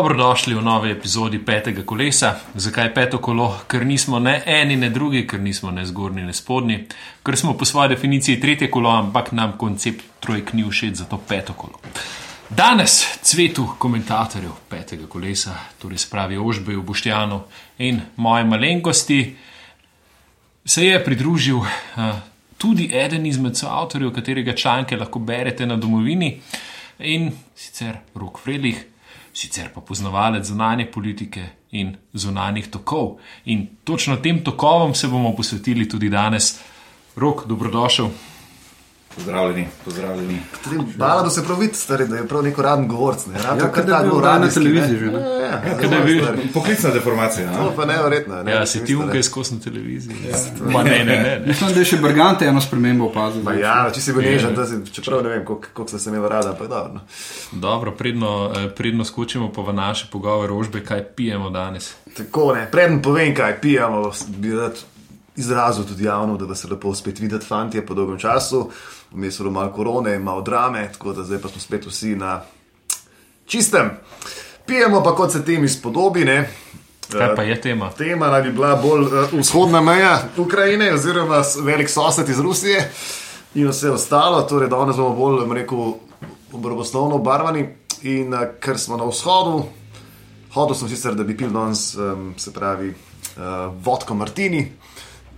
Dobrodošli v novi epizodi petega kolesa. Zakaj peto kolo? Ker nismo ne eni, ne drugi, ker nismo ne zgornji, ne spodnji, ker smo po svoji definiciji tretje kolo, ampak nam koncept trojk ni všeč, zato peto kolo. Danes cvetu komentatorjev petega kolesa, torej spravi Ožbeju, Boštjanu in moje malenkosti, se je pridružil uh, tudi eden izmed soavtorjev, katerega članke lahko berete na domovini in sicer Rok Fredlih sicer pa poznavalec zunanje politike in zunanjih tokov. In točno tem tokovom se bomo posvetili tudi danes. Rok, dobrodošel. Pozdravljeni, pozdravljeni. Hvala, da se prav vidi, stari, da je prav neko raden govorc. Ne? Rad, Ja, kad je bil na televiziji že. ne? Ja, ja, Kaj da bi- stari. Poklicna deformacija. To No? pa neverjetno. Ne? Ja, si ti ukaj skozi na televiziji. Ja. Ma, ne, ne, ne. Mislim, da je še Brgante eno spremembo opazil. Ma ja, če si bil nežen, da si, čeprav ne vem, koliko sem se imel rada, pa je dobro. no. Dobro, predno, eh, predno skočimo pa v naše pogovore, ožbe, kaj pijemo danes. Tako ne, preden povem, kaj pijemo, bi rad izrazil tudi javno, da vas je lepo spet videti, fanti, po dolgem času. Vmes je bilo malo korone, malo drame, tako da zdaj pa smo spet vsi na čistem. Pijemo pa kot se temi spodobi, ne. Kaj pa je tema? Tema naj bi bila bolj uh, vzhodna meja Ukrajine, oziroma velik sosed iz Rusije in vse ostalo. Torej, danes bomo bolj, rekel, obroboslovno obarvani. In uh, ker smo na vzhodu, hodil sem sicer, da bi pil danes, um, se pravi, uh, vodko Martini,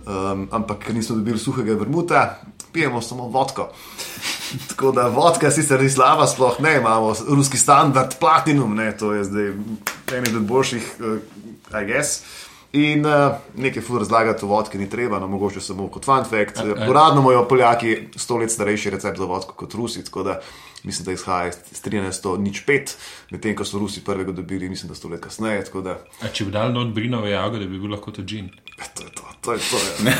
um, ampak ker nismo dobili suhega vrmuta, pijemo samo vodko. Tako da vodka sicer ni slaba, sploh ne imamo ruski standard, platinum, ne, to je zdaj eden od boljših, uh, I guess. In uh, nekaj fur razlagati o vodki ni treba, no mogoče samo kot fun fact. A- a- Uradno imajo Poljaki sto let starejši recept za vodko kot Rusi, tako da mislim, da izhaja iz 13. nič pet, medtem ko so Rusi prvega dobili, mislim, da sto let kasneje. Da, A če bi dal not brinove jagode, bi bil lahko to džin. To je to, to je to. Ja.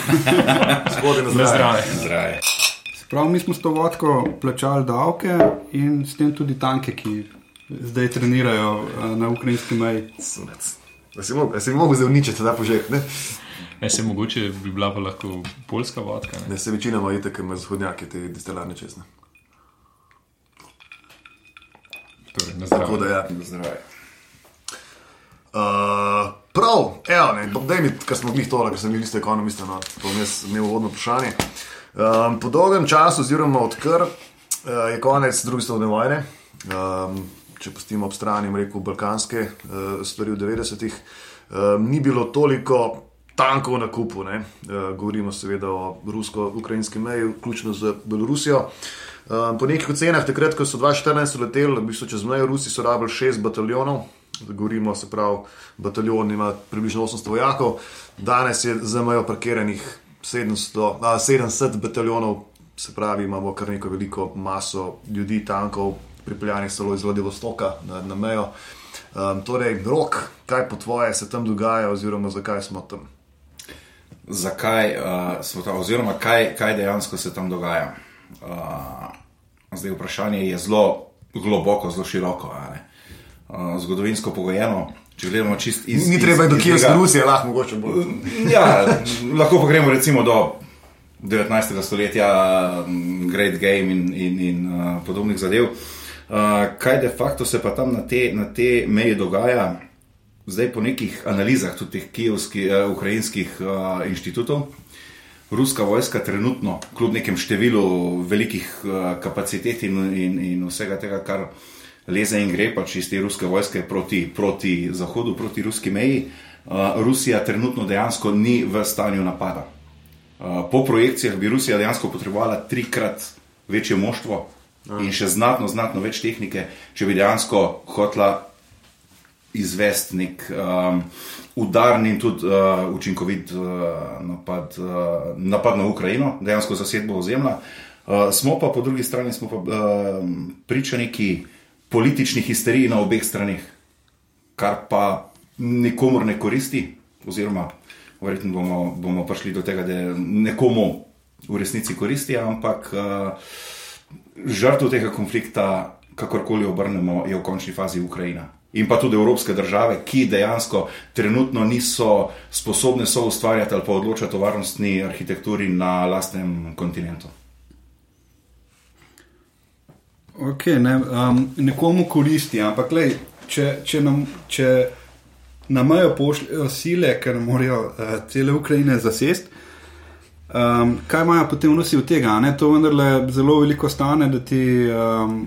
Spodaj na Na zdravje. zdravje. Zdraje. Prav, mi smo s to vodko plačali davke in s tem tudi tanke, ki zdaj trenirajo eh, na ukrajinski meji. Sunec. Da si mogel, da si mogel zdaj uničiti ta požek. Ne? Ne, se mogoče bi bila pa lahko polska vodka. Ne? ne se večinoma itek ima zahodnjaki te destilarne česne. Torej, na Tako da zdravje. ja. Zdraje. Uh, prav, evo, ne, daj mi, ker smo bili tole, ker sem bil isto ekonomist, no, to jaz imel uvodno vprašanje. Um, po dolgem času, oziroma odkar uh, je konec druge svetovne vojne, um, če pustimo ob strani, rekel, balkanske uh, stvari v 90-ih, um, ni bilo toliko tankov na kupu. ne. Uh, govorimo seveda o rusko-ukrajinski meji, vključno z Belorusijo. Um, po nekih ocenah, takrat, ko so 2014 leteli, v bistvu čez mejo Rusi, so rabili šest bataljonov, govorimo se pravi, bataljon ima približno 800 vojakov, danes je za mejo parkiranih 700, a, 70 bataljonov, se pravi, imamo kar neko veliko maso ljudi, tankov, pripeljanih celo iz Vladivostoka na, na mejo. Um, torej, rok, kaj po tvoje se tam dogaja, oziroma zakaj smo tam? Zakaj uh, smo tam, oziroma kaj, kaj dejansko se tam dogaja? Uh, zdaj vprašanje je zelo globoko, zelo široko. ne. Uh, zgodovinsko pogojeno, če gledamo čist iz. Ni iz- treba do Kijevske Rusije, lahko mogoče bolj. Ja, lahko pa gremo recimo do 19. stoletja, m, Great Game in, in, in uh, podobnih zadev. Uh, kaj de facto se pa tam na te, na te meji dogaja, zdaj po nekih analizah tudi teh kijevskih, uh, ukrajinskih uh, inštitutov. Ruska vojska trenutno, kljub nekem številu velikih uh, kapacitet in, in, in vsega tega, kar leze in gre, pač iz te ruske vojske proti, proti zahodu, proti ruski meji, uh, Rusija trenutno dejansko ni v stanju napada. Uh, po projekcijah bi Rusija dejansko potrebovala trikrat večje moštvo in še znatno, znatno več tehnike, če bi dejansko hotla izvesti nek um, udarni in tudi uh, učinkovit uh, napad, uh, napad na Ukrajino, dejansko zasedbo ozemlja. Uh, smo pa po drugi strani smo pa, uh, priča neki politični histeriji na obeh straneh, kar pa nikomor ne koristi, oziroma verjetno bomo, bomo prišli do tega, da nekomu v resnici koristi, ampak uh, žrtev tega konflikta, kakorkoli obrnemo, je v končni fazi Ukrajina. In pa tudi evropske države, ki dejansko trenutno niso sposobne so ustvarjati ali pa odločati o varnostni arhitekturi na lastnem kontinentu. Okay, ne, um, nekomu koristi, ampak lej, če, če, nam, če na mejo pošljajo sile, ker ne morejo uh, cele Ukrajine zasest. Um, kaj imajo potem vsi od tega? Ne? To vendarle zelo veliko stane, da ti um,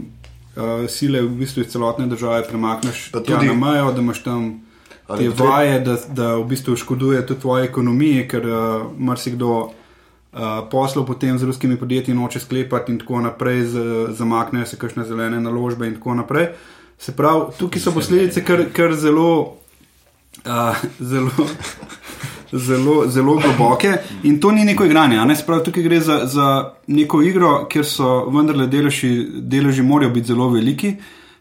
uh, sile v bistvu iz celotne države premakneš Pa tudi na mejo, da imaš tam te vaje, da, da v bistvu škoduje tudi tvoji ekonomiji, ker uh, marsikdo uh, poslov potem z ruskimi podjetji noče sklepati in tako naprej, z, zamaknejo se kakšne zelene naložbe in tako naprej. Se pravi, tukaj so posledice kar, kar zelo, uh, zelo, zelo, zelo globoke in to ni neko igranje. Ne? Se pravi, tukaj gre za, za neko igro, kjer so vendarle deleži, deleži morajo biti zelo veliki.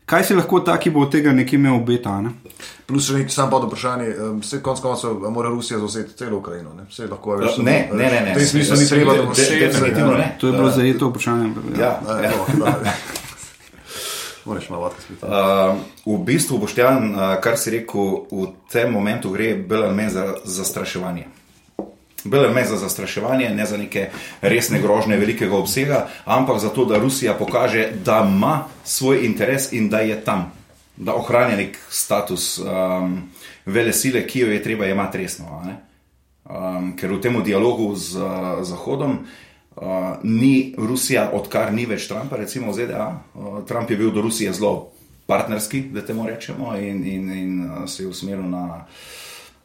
Kaj si lahko taki bo od tega nekje imel obeta? a Ne? Plus še nekaj sam pod vprašanje, vse konc koncev mora Rusija zauzeti celo Ukrajino. Ne, vse lahko je več. Ne, ne, ne. ne. V tem smislu ni treba, da bo vse. definitivno ne. To je bilo zajeto vprašanje. Ja, Ja, ja. da. Moraš malo voditi. Uh, v bistvu, Boštjan, uh, kar si rekel, v tem momentu gre bolj ali manj za zastraševanje. Ali manj za zastraševanje, ne za neke resne grožnje velikega obsega, ampak za to, da Rusija pokaže, da ima svoj interes in da je tam, da ohranja nek status um, vele sile, ki jo je treba imati resno. Um, ker v tem dialogu z uh, Zahodom uh, ni Rusija, odkar ni več Trumpa, recimo v ZDA. Uh, Trump je bil do Rusije zelo partnerski, da temu rečemo, in, in, in uh, se je usmeril na,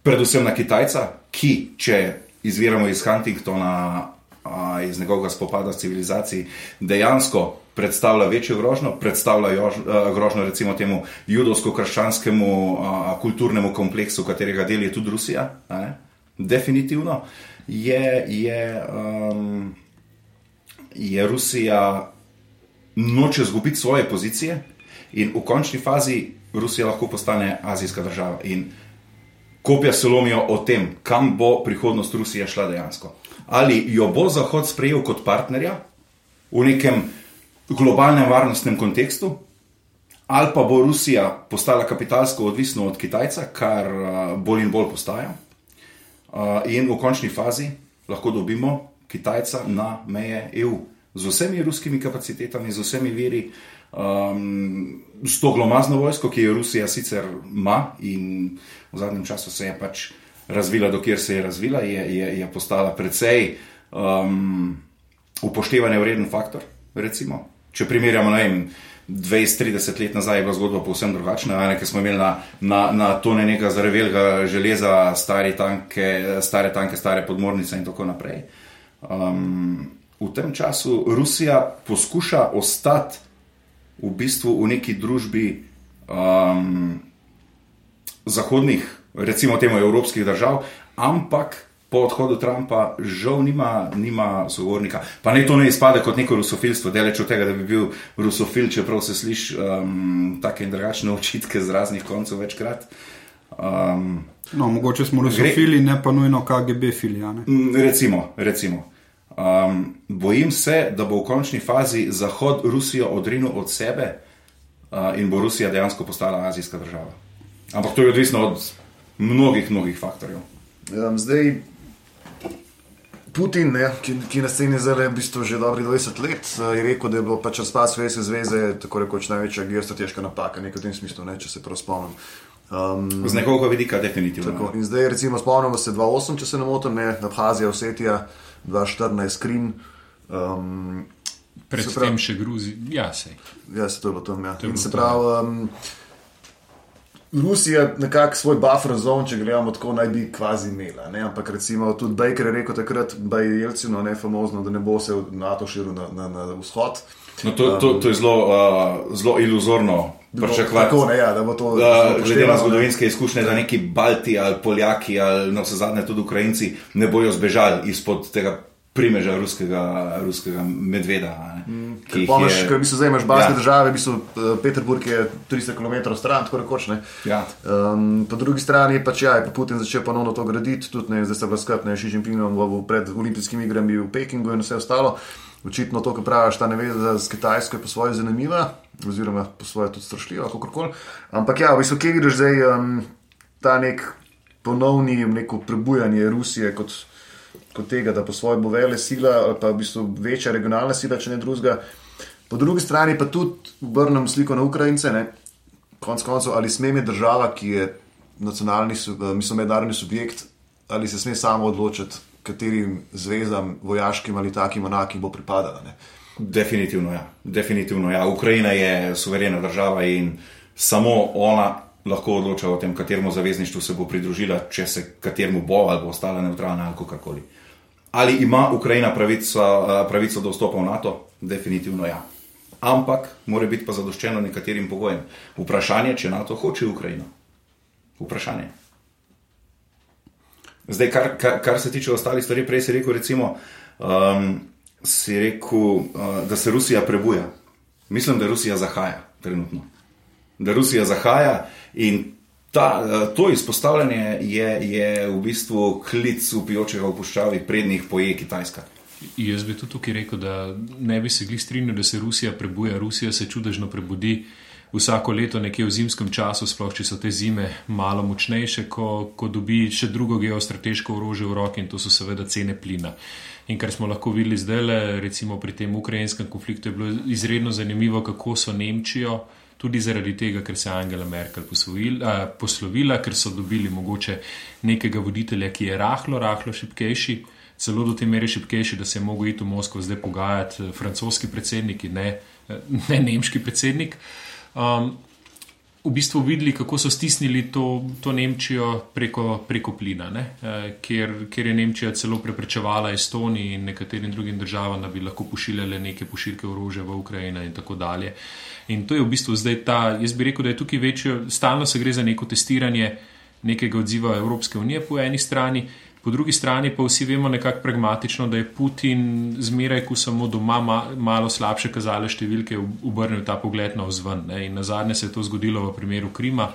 predvsem na Kitajca, ki, če izviramo iz Huntingtona, uh, iz njegovega spopada s civilizacijo, dejansko predstavlja večjo grožnjo, predstavlja jož, uh, grožnjo recimo temu judovsko-krščanskemu uh, kulturnemu kompleksu, katerega del je tudi Rusija. a ne. Definitivno je, je, um, je Rusija noče izgubiti svoje pozicije in v končni fazi Rusija lahko postane azijska država. In kopija se lomijo o tem, kam bo prihodnost Rusije šla dejansko. Ali jo bo Zahod sprejel kot partnerja v nekem globalnem varnostnem kontekstu, ali pa bo Rusija postala kapitalsko odvisna od Kitajca, kar bolj in bolj postaja. In v končni fazi lahko dobimo Kitajca na meje EU z vsemi ruskimi kapacitetami, z vsemi viri, um, s to glomazno vojsko, ki jo Rusija sicer ima in v zadnjem času se je pač razvila, dokler se je razvila, je, je, je postala precej um, upoštevanje vreden faktor. Recimo. Če primerjamo, ne vem. 20-30 let nazaj je bila zgodba povsem drugačna, ne, ker smo imeli na, na, na tone nekega zarevelega železa, stare tanke, stare tanke, stare podmornice in tako naprej. Um, v tem času Rusija poskuša ostati v bistvu v neki družbi um, zahodnih, recimo temu evropskih držav, ampak po odhodu Trumpa žal nima, nima sogovornika. Pa ne to ne izpade kot neko rusofilstvo, daleč od tega, da bi bil rusofil, čeprav se sliši um, take in drugačne očitke z raznih koncev večkrat. Um, No, mogoče smo rusofili, ne pa nujno KGB fili. a ne? Mm, Recimo, recimo. Um, bojim se, da bo v končni fazi Zahod Rusijo odrinil od sebe uh, in bo Rusija dejansko postala azijska država. Ampak to je odvisno od mnogih, mnogih faktorjev. Um, zdaj, Putin, ne, ki, ki je na sceni zdaj v bistvu že dobrih 20 let, eh, je rekel, da je bilo pač razpad Sovjetske zveze tako rekoč največja geostrateška napaka, nekaj v tem smislu, ne, če se prav spomnim. Um, Z nekoga vidika, definitivno. Tako, in zdaj, recimo, spomnimo se 2-8, če se ne motim, ne, Abhazija, Osetija, 2-14, Krim. Um, Se Predtem še Gruzi, ja, sej. ja, se to je bilo tam. Ja. je In bilo se tam. pravi, um, Rusija nekako svoj buffer zone, če gledamo tako, naj bi kvazi imela. Ne? Ampak recimo tudi Baker je rekel takrat, da je Jelcino ne famozno, da ne bo se NATO širil na, na, na vzhod. No, to, to, to je zelo, uh, zelo iluzorno pričakovati. Ja, da bo to. Da, glede na zgodovinske izkušnje, da neki Balti ali Poljaki ali na vse zadnje tudi Ukrajinci ne bojo zbežali izpod tega primeža ruskega, ruskega medveda. Ne, mm, Ker Pomeš, je... se zdaj imaš baske ja. države, bistvu eh, Peterburg je 300 km stran, tako rekoč. Ne? Ja. Um, po drugi strani pač ja, je pa Putin začel ponovno to graditi, tudi ne, zdaj sta bila skrbna, Xi Jinpingom v- pred olimpijskimi igrami v Pekingu in vse ostalo. Očitno to, kar praviš, ta neveza z Kitajsko je po svoje zanimiva, oziroma po svoje tudi strašljiva, kakorkoli. Ampak ja, v bistvu, kje vidiš zdaj um, ta nek ponovni neko prebujanje Rusije kot, kot tega, da po svoje bo vele sila ali pa v bistvu večja regionalna sila, če ne drugega. Po drugi strani pa tudi obrnem sliko na Ukrajince. Ne? konc koncev, ali sme imeti država, ki je nacionalni, eh, mislim, mednarodni subjekt, ali se sme samo odločiti, katerim zvezdam, vojaškim ali takim enakim bo pripadala. Ne? Definitivno ja. Definitivno ja. Ukrajina je suverena država in samo ona lahko odloča o tem, kateremu zavezništvu se bo pridružila, če se kateremu bo ali bo ostala neutralna ali kakorkoli. Ali ima Ukrajina pravico, eh, pravico do vstopa v NATO? Definitivno ja. Ampak mora biti pa zadoščeno nekaterim pogojem. Vprašanje, če NATO hoče Ukrajino. Vprašanje. Zdaj, kar, kar, kar se tiče ostalih stvari, prej si rekel, recimo, um, si rekel, uh, da se Rusija prebuja. Mislim, da Rusija zahaja trenutno. Da Rusija zahaja in ta, uh, to izpostavljanje je, je v bistvu klic upijočega v puščavi, prednjih poje Kitajska. Jaz bi tudi tukaj rekel, da ne bi se glih strinjal, da se Rusija prebuja. Rusija se čudežno prebudi vsako leto, nekje v zimskem času, sploh če so te zime malo močnejše, ko, ko dobi še drugo geostrateško orožje v roki in to so seveda cene plina. In kar smo lahko videli zdaj, recimo pri tem ukrajinskem konfliktu, je bilo izredno zanimivo, kako so Nemčijo. Tudi zaradi tega, ker se je Angela Merkel posvojil, a, poslovila, ker so dobili mogoče nekega voditelja, ki je rahlo, rahlo šipkejši, celo do te mere šipkejši, da se je mogel iti v Moskvo zdaj pogajati eh, francoski predsednik in ne, eh, ne nemški predsednik. Um, v bistvu videli, kako so stisnili to, to Nemčijo preko, preko plina, e, kjer, kjer je Nemčija celo preprečevala Estoniji in nekaterim drugim državam, da bi lahko pošiljale neke pošiljke orožja v Ukrajino in tako dalje. In to je v bistvu zdaj ta, jaz bi rekel, da je tukaj večjo, stalno se gre za neko testiranje nekega odziva Evropske unije po eni strani, Po drugi strani pa vsi vemo nekako pragmatično, da je Putin zmeraj, ko samo doma ma, malo slabše kazale številke, obrnil ta pogled na vzven. Ne? In na zadnje se je to zgodilo v primeru Krima,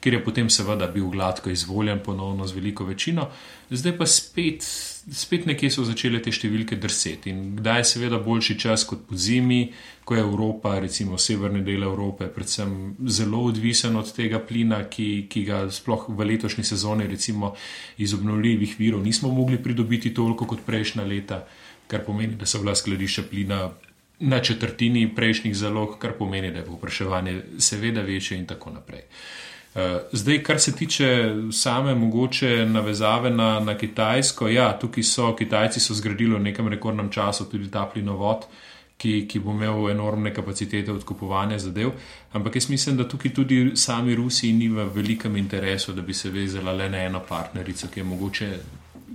kjer je potem seveda bil gladko izvoljen ponovno z veliko večino. Zdaj pa spet, spet nekje so začele te številke drseti. In kdaj je seveda boljši čas kot po zimi, ko je Evropa, recimo severni del Evrope, predvsem zelo odvisen od tega plina, ki, ki ga sploh v letošnji sezoni, recimo iz obnovljivih virov, nismo mogli pridobiti toliko kot prejšnja leta, kar pomeni, da so bila skladišča plina. Na četrtini prejšnjih zalog, kar pomeni, da je povpraševanje seveda večje, in tako naprej. Eh, zdaj, kar se tiče same mogoče navezave na, na Kitajsko, ja, tukaj so Kitajci so zgradili v nekem rekordnem času tudi ta plinovod, ki, ki bo imel enormne kapacitete odkupovanja zadev. Ampak jaz mislim, da tukaj tudi sami Rusiji ni v velikem interesu, da bi se vezala le na eno partnerico, ki je mogoče.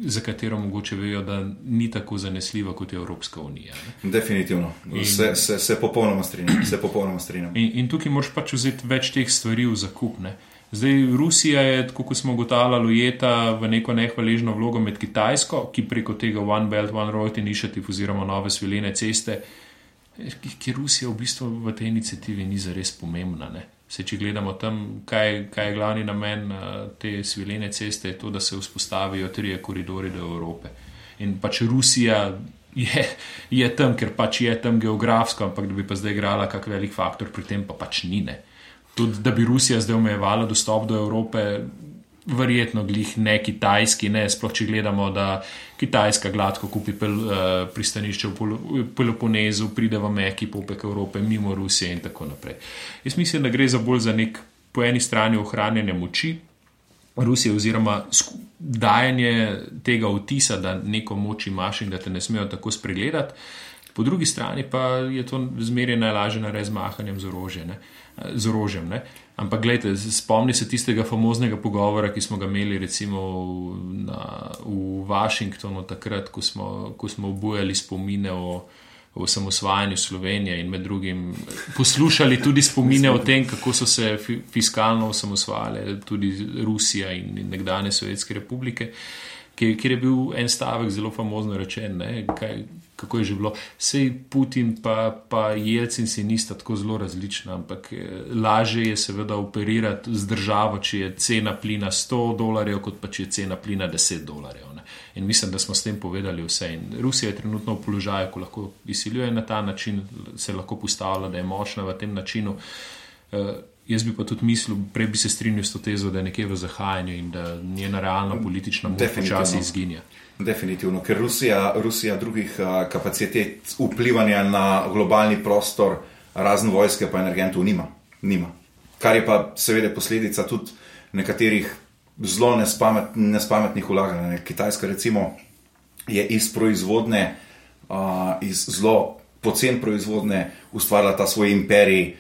Za katero mogoče vejo, da ni tako zanesljiva kot je Evropska unija. Ne? Definitivno, in, se, se, se popolnoma strinjam. Se popolnoma strinjam. In, in tukaj moraš pač vzeti več teh stvari v zakup. Ne? Zdaj, Rusija je, kot smo ugotavljali, ujeta v neko nehvaležno vlogo med Kitajsko, ki preko tega One Belt, One Road Initiative oziroma nove svilene ceste, ki Rusija v bistvu v tej inicijativi ni zares pomembna. Ne? Se, če gledamo tam, kaj, kaj je glavni namen te svilene ceste, je to, da se vzpostavijo trije koridori do Evrope. In pač Rusija je, je tam, ker pač je tam geografsko, ampak da bi pa zdaj igrala kak velik faktor, pri tem pa pač ni. Ne? Tudi da bi Rusija zdaj omejevala dostop do Evrope, verjetno glih ne kitajski, ne sploh če gledamo, da Kitajska gladko kupi pel, uh, pristanišče v Peloponezu, pride v Meki, popek Evrope, mimo Rusije in tako naprej. Jaz mislim, da gre za bolj za nek po eni strani ohranjanje moči Rusije oziroma dajanje tega vtisa, da neko moč imaš in da te ne smejo tako spregledati. Po drugi strani pa je to zmeraj najlažje narediti z mahanjem z orožjem. Z orožjem Ampak, gledajte, spomni se tistega famoznega pogovora, ki smo ga imeli recimo na, v Washingtonu, takrat, ko smo, ko smo obujali spomine o, o osamosvajanju Slovenije in med drugim poslušali tudi spomine o tem, kako so se fiskalno osamosvajale tudi Rusija in, in nekdanje Sovjetske republike, kjer je bil en stavek zelo famozno rečen. Ne, kaj, kako je že bilo. Sej Putin pa, pa Jelcin si nista tako zelo različna, ampak eh, lažje je seveda operirati z državo, če je cena plina 100 dolarjev, kot pa če je cena plina 10 dolarjev. Ne. In mislim, da smo s tem povedali vse. In Rusija je trenutno v položaju, ko lahko izsiljuje na ta način, se lahko postavlja, da je močna v tem načinu. Uh, jaz bi pa tudi mislil, prej bi se strinjal s to tezo, da je nekje v zahajanju in da njena realna politična moč počasi izginja. Definitivno, ker Rusija, Rusija drugih kapacitet vplivanja na globalni prostor, razen vojske, pa energentov nima. nima. kar je pa seveda posledica tudi nekaterih zelo nespamet, nespametnih vlaganj. Kitajska, recimo, je iz proizvodne, uh, iz zelo pocen proizvodne, ustvarila ta svoj imperij,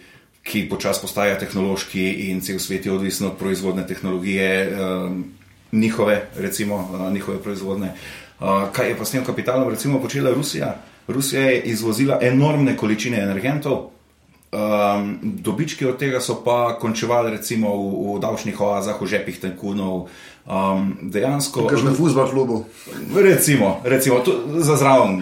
ki počasi postaja tehnološki in cel svet je odvisen od proizvodne tehnologije, um, njihove, recimo, uh, njihove proizvodne. Uh, kaj je pa s tem kapitalom, recimo, počela Rusija? Rusija je izvozila enormne količine energentov, Um, dobički od tega so pa končevali recimo v, v davčnih oazah, v žepih tenkunov. Um, dejansko, Kaj že na futbol klubu? recimo, recimo to, za zraven.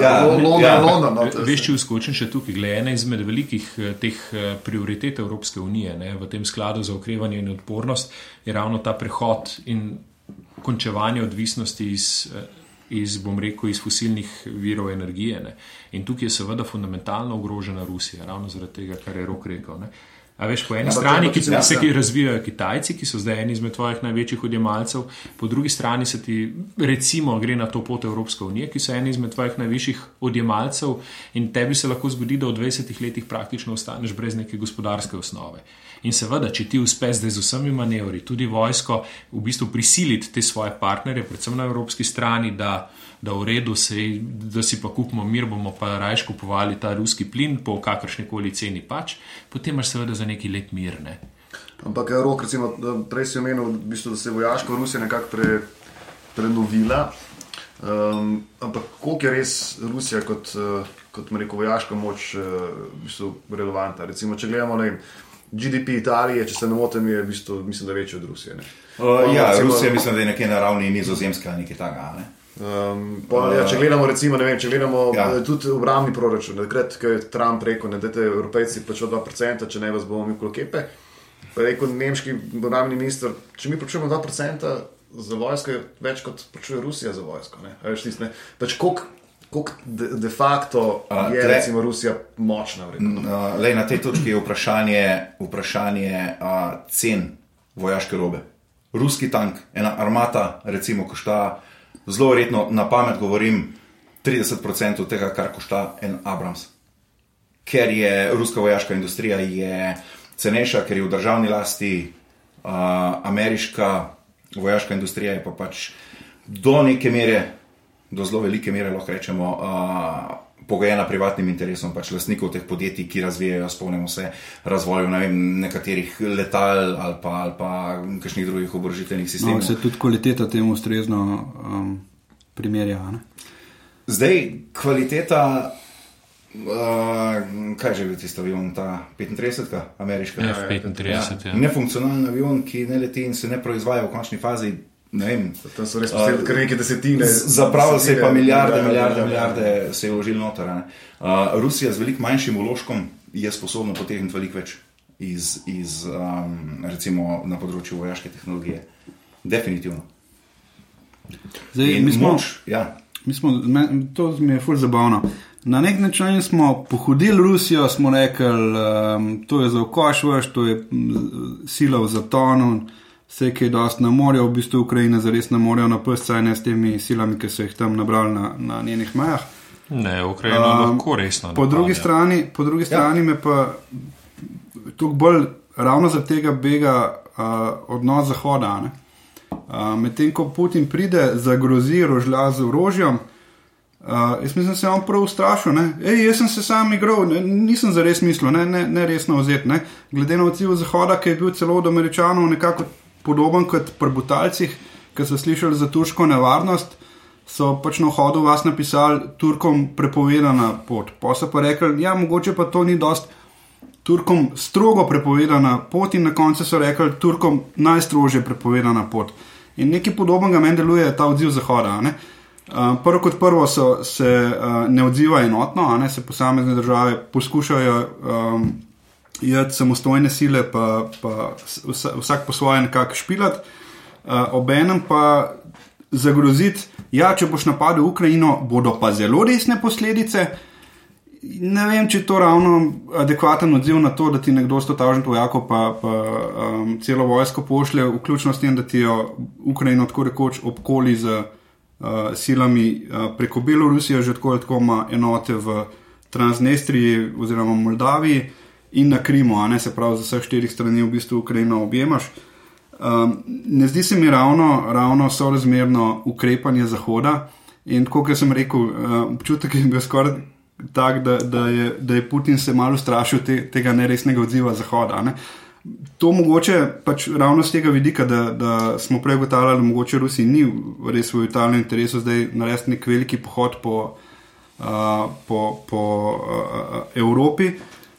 Ja, London, ja. London. no, Veš, če uskočim še tukaj, glede ena izmed velikih eh, teh eh, prioritet Evropske unije ne, v tem skladu za okrevanje in odpornost je ravno ta prehod in končevanje odvisnosti iz, eh, iz bom rekel, iz fosilnih virov energije. Ne. In tukaj je seveda fundamentalno ogrožena Rusija, ravno zaradi tega, kar je rok rekel. Ne. A veš, po eni Ja, strani, ki se ki razvijajo Kitajci, ki so zdaj eni izmed tvojih največjih odjemalcev, po drugi strani se ti, recimo, gre na to pot Evropske unije, ki so eni izmed tvojih najvišjih odjemalcev, in tebi se lahko zgodi, da v 20 letih praktično ostaneš brez neke gospodarske osnove. In seveda, če ti uspeš zdaj z vsemi manevri, tudi vojsko, v bistvu prisiliti te svoje partnerje, predvsem na evropski strani, da, da v redu se, da si pa kupimo mir, bomo pa rajš kupovali ta ruski plin po kakršni koli ceni pač, potem imaš seveda za neki let mir. Ne? Ampak je rok, recimo, da prej si omenil, v bistvu, da se je vojaška Rusija nekako pre, prenovila. Um, ampak koliko je res Rusija kot, uh, kot rekel, vojaška moč v bistvu relevantna? Recimo, če gledamo na GDP Italije, če se ne motim, je v bistvu, mislim, da večji od Rusije. Ne? Uh, ja, Recimo- Rusija mislim, da je nekje na ravni nizozemska ali nekaj takega. Ne? Um, pa, ja, če gledamo, recimo, vem, če gledamo Ja. ja. tudi obrambni proračun, takrat, ko je Trump rekel, da dajte Evropejci pač 2%, če ne vas bomo mi klokepe. Pa je rekel nemški obrambni minister, če mi plačujemo 2% za vojsko, je več kot plačuje Rusija za vojsko. Ne? A veš, tisto, ne? Pač koliko koliko de, de facto je tle- recimo Rusija močna. Uh, lej, na tej točki je vprašanje, vprašanje uh, cen vojaške robe. Ruski tank, ena armata, recimo, košta zelo verjetno, na pamet govorim, 30% tega, kar košta en Abrams. Ker je ruska vojaška industrija je cenejša, ker je v državni lasti, uh, ameriška vojaška industrija je pa pač do neke mere, do zelo velike mere, lahko rečemo, uh, pogojena privatnim interesom pač lastnikov teh podjetij, ki razvijajo, spomnimo se, razvoju ne vem, nekaterih letal ali pa, ali pa kakšnih drugih oborožitvenih No, sistemov. se tudi kvaliteta temu ustrezno um, primerja. Ne? Zdaj, kvaliteta, uh, kaj že je tisto avion, ta 35, ameriška. F-35, ja. Nefunkcionalen avion, ki ne leti in se ne proizvaja v končni fazi. Ne vem. Tam so res postavili kar neke desetine. Zapravili se je pa milijarde, ja, milijarde, ja, ja. milijarde se je vložili noter. a ne. Uh, Rusija z veliko manjšim vložkom je sposobna potegniti veliko več iz, iz um, recimo na področju vojaške tehnologije. Definitivno. Zdaj, In mi smo, moč, ja. mi smo, me, to mi je fulj zabavno. Na nek način smo pohodili Rusijo, smo rekli, um, to je za okoš to je mm, sila v zatonu, vse, ki je dost na morju, v bistvu Ukrajina zares ne morejo napasti, saj ne s temi silami, ki so jih tam nabrali na, na njenih mejah. Ne, Ukrajina Um, lahko resno. Po drugi strani, po drugi strani me pa tukaj bolj ravno zaradi tega bega uh, odnos Zahoda. a ne. Uh, Medtem ko Putin pride, zagrozi rožlja z orožjem, uh, jaz mislim, da se je on prav ustrašil. ne. Ej, jaz sem se sam igral, ne, nisem za res mislil, ne, ne, ne resno vzeti. Ne. Glede na odziv Zahoda, ki je bil celo od Američanov nekako podoben kot pri Butalcih, ki so slišali za turško nevarnost so pač na vhodu vas napisali, Turkom prepovedana pot. Pa so pa rekli, ja, mogoče pa to ni dost. Turkom strogo prepovedana pot, in na koncu so rekli, Turkom najstrožje prepovedana pot. In nekaj podobnega meni deluje ta odziv Zahoda. Uh, prvo kot prvo so, se uh, ne odziva enotno, ne se posamezne države poskušajo um, jeti samostojne sile, pa, pa vsa, vsak po svoje nekako špilat, uh, obenem pa zagroziti, ja, če boš napadel Ukrajino, bodo pa zelo resne posledice. Ne vem, če je to ravno adekvaten odziv na to, da ti nekdo s totažnim vojakom pa, pa um, celo vojsko pošlje, vključno s tem, da ti jo Ukrajino tako rekoč obkoli z uh, silami uh, preko Belorusije, že tako ali tako ima enote v Transnestriji oziroma Moldaviji in na Krimu, a ne se pravi, z vseh štirih strani v bistvu Ukrajino objemaš. Um, ne zdi se mi ravno, ravno sorazmerno ukrepanje Zahoda. In kot sem rekel, uh, občutek je bil skoraj tak, da, da, je, da je Putin se malo strašil te, tega neresnega odziva Zahoda. Ne? To mogoče pač ravno z tega vidika, da, da smo prej ugotavljali, da mogoče Rusiji ni res v vitalnem interesu zdaj narediti nek veliki pohod po, uh, po, po uh, Evropi.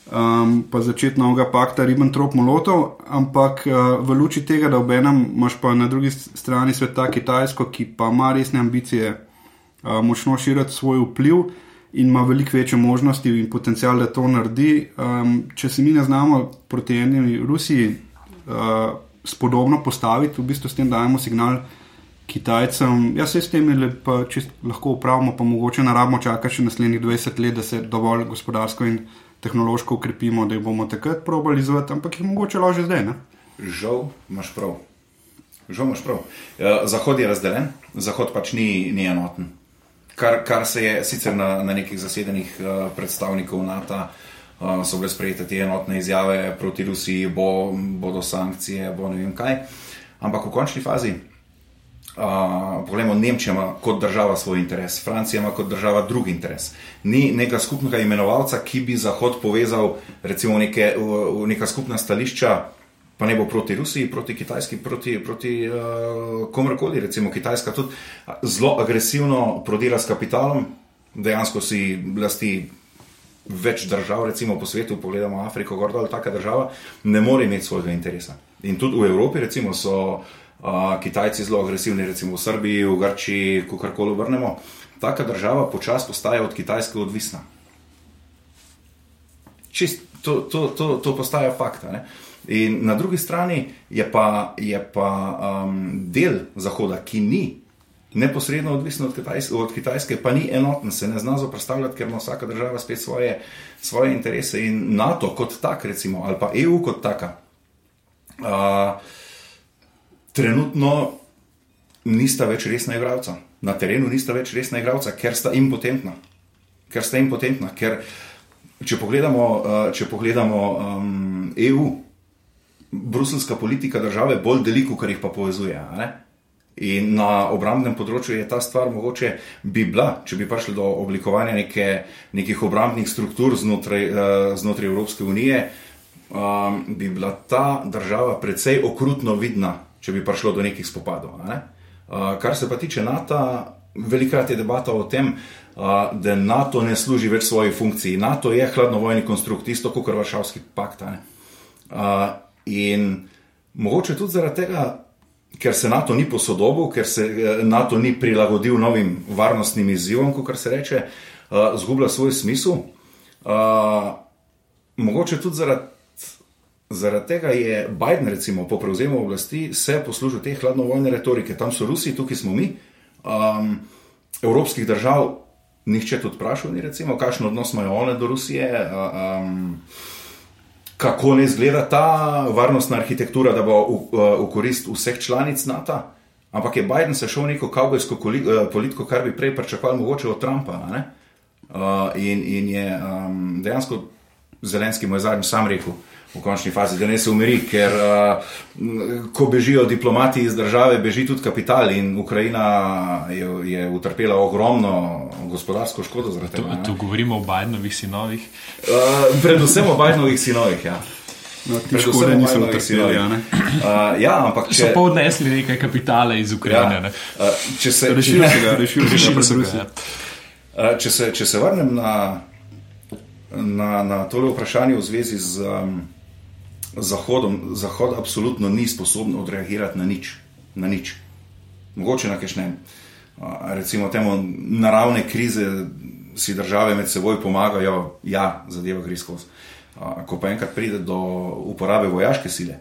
Um, pa začeti novega pakta Ribbentrop-Molotov, ampak uh, v luči tega, da obenem imaš pa na drugi strani sveta Kitajsko, ki pa ima resne ambicije uh, močno širiti svoj vpliv, uh, in ima veliko večje možnosti in potencial, da to naredi. Um, če se mi ne znamo proti eni Rusiji uh, spodobno postaviti, v bistvu s tem dajemo signal Kitajcem, ja se s tem pa lahko upravimo, pa mogoče ne rabimo čakati še naslednjih 20 let, da se dovolj gospodarsko in tehnološko ukrepimo, da jih bomo takrat probali izvati, ampak jih mogoče laže zdaj. Ne? Žal, imaš prav. Žal, imaš prav. Ja, Zahod je razdeljen, Zahod pač ni, ni enoten kar, kar se je sicer na, na nekih zasedenih uh, predstavnikov NATO, uh, so bile sprejete te enotne izjave proti Rusiji, bo, bodo sankcije, bo ne vem kaj. Ampak v končni fazi, uh, poglejmo, Nemčija ima kot država svoj interes, Francija ima kot država drugi interes. Ni nekega skupnega imenovalca, ki bi Zahod povezal, recimo, neke, v, v neka skupna stališča pa ne bo proti Rusiji, proti Kitajski, proti, proti uh, komorkoli. Recimo Kitajska tudi zelo agresivno prodira s kapitalom, dejansko si lasti več držav, recimo po svetu, pogledamo Afriko, Gordo ali taka država, ne more imeti svojega interesa. In tudi v Evropi, recimo, so uh, Kitajci zelo agresivni, recimo v Srbiji, v Grčiji, ko karkoli obrnemo. Taka država počasi postaja od Kitajske odvisna. Čist, to, to, to, to postaja fakt. Uh, In na drugi strani je pa, je pa um, del Zahoda, ki ni neposredno odvisen od Kitajske, od Kitajske, pa ni enoten, se ne zna zoprstavljati, ker ima vsaka država spet svoje, svoje interese. In NATO kot tak, recimo, ali pa EU kot taka, uh, trenutno nista več resna igralca. Na terenu nista več resna igralca, ker sta impotentna. Ker sta impotentna. Ker, če pogledamo, uh, če pogledamo um, EU, bruselska politika države bolj deli, kot jih pa povezuje. In na obrambnem področju je ta stvar mogoče bi bila, če bi prišli do oblikovanja neke, nekih obrambnih struktur znotraj, uh, znotraj Evropske unije, um, bi bila ta država precej okrutno vidna, če bi prišlo do nekih spopadov. Ne? Uh, kar se pa tiče NATO, velikrat je debata o tem, uh, da NATO ne služi več svoji funkciji. NATO je hladnovojni konstrukt, isto kot Varšavski pakt. Uh, In mogoče tudi zaradi tega, ker se NATO ni posodobil, ker se eh, NATO ni prilagodil novim varnostnim izzivom, kot se reče, uh, zgublja svoj smisel. Uh, mogoče tudi zaradi, zaradi tega je Biden, recimo, po prevzemu oblasti, se poslužil te hladnovojne retorike. Tam so Rusi, tukaj smo mi. Um, evropskih držav, nihče tudi vprašal, recimo, kakšen odnos imajo one do Rusije. Uh, um, kako ne izgleda ta varnostna arhitektura, da bo v, v korist vseh članic NATO. Ampak je Biden se šel neko kavbojsko politiko, kar bi prej pričakovali mogoče od Trumpa. Uh, in, in je um, dejansko Zelenski moj zadnji sam rekel, v končni fazi, da ne se umiri, ker uh, ko bežijo diplomati iz države, beži tudi kapital in Ukrajina je, je utrpela ogromno gospodarsko škodo zaradi tega. Tu govorimo o Bajnovih sinovih. Uh, predvsem o Bajnovih sinovih, ja. No, ti škode niso utrpeli, ja. Uh, ja, ampak če... So pa odnesli nekaj kapitala iz Ukrajine. Ja. Uh, če se... Rešili se ga, rešili se ga. Uh, če, se, če se vrnem na, na, na tole vprašanje v zvezi z um, Zahodom, Zahod absolutno ni sposoben odreagirati na nič. Na nič. Mogoče na kakšne, recimo, temu naravne krize si države med seboj pomagajo, ja, zadeva gre skozi. Ko pa enkrat pride do uporabe vojaške sile,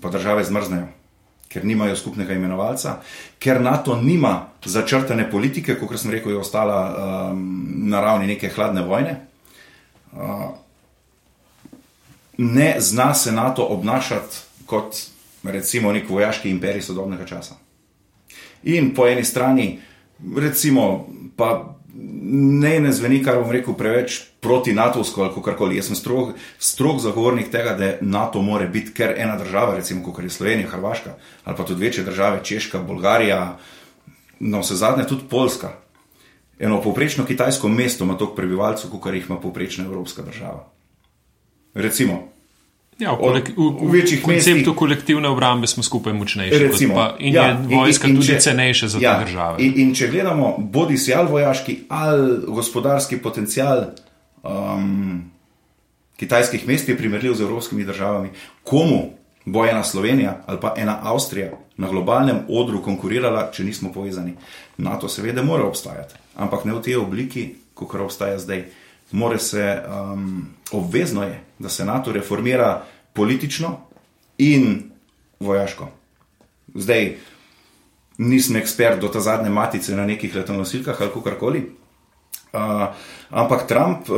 pa države zmrznejo, ker nimajo skupnega imenovalca, ker NATO nima začrtane politike, kot sem rekel, je ostala um, na ravni neke hladne vojne. Uh, ne zna se NATO obnašati kot recimo nek vojaški imperij sodobnega časa. In po eni strani, recimo, pa ne, ne zveni, kar bom rekel, preveč proti NATO-ovsko ali karkoli. Jaz sem strog, strog zagovornik tega, da NATO more biti, ker ena država, recimo kot je Slovenija, Hrvaška ali pa tudi večje države, Češka, Bolgarija, no vse zadnje tudi Poljska. Eno povprečno kitajsko mesto ima toliko prebivalcev, kot jih ima povprečna evropska država. Recimo, Ja, v, kolek, v, v, v večjih v konceptu mestih- kolektivne obrambe smo skupaj močnejši. Recimo, pa, in ja, je vojska in- in tudi če- cenejša za ja, te države. In, in če gledamo, bodi si ali vojaški ali gospodarski potencial um, kitajskih mest, je primerljiv z evropskimi državami. Komu bo ena Slovenija ali pa ena Avstrija na globalnem odru konkurirala, če nismo povezani? NATO seveda mora obstajati, ampak ne v tej obliki, kot obstaja zdaj. More se, um, obvezno je, da se NATO reformira politično in vojaško. Zdaj, nisem ekspert do ta zadnje matice na nekih letalonosilkah ali karkoli. Uh, ampak Trump, uh,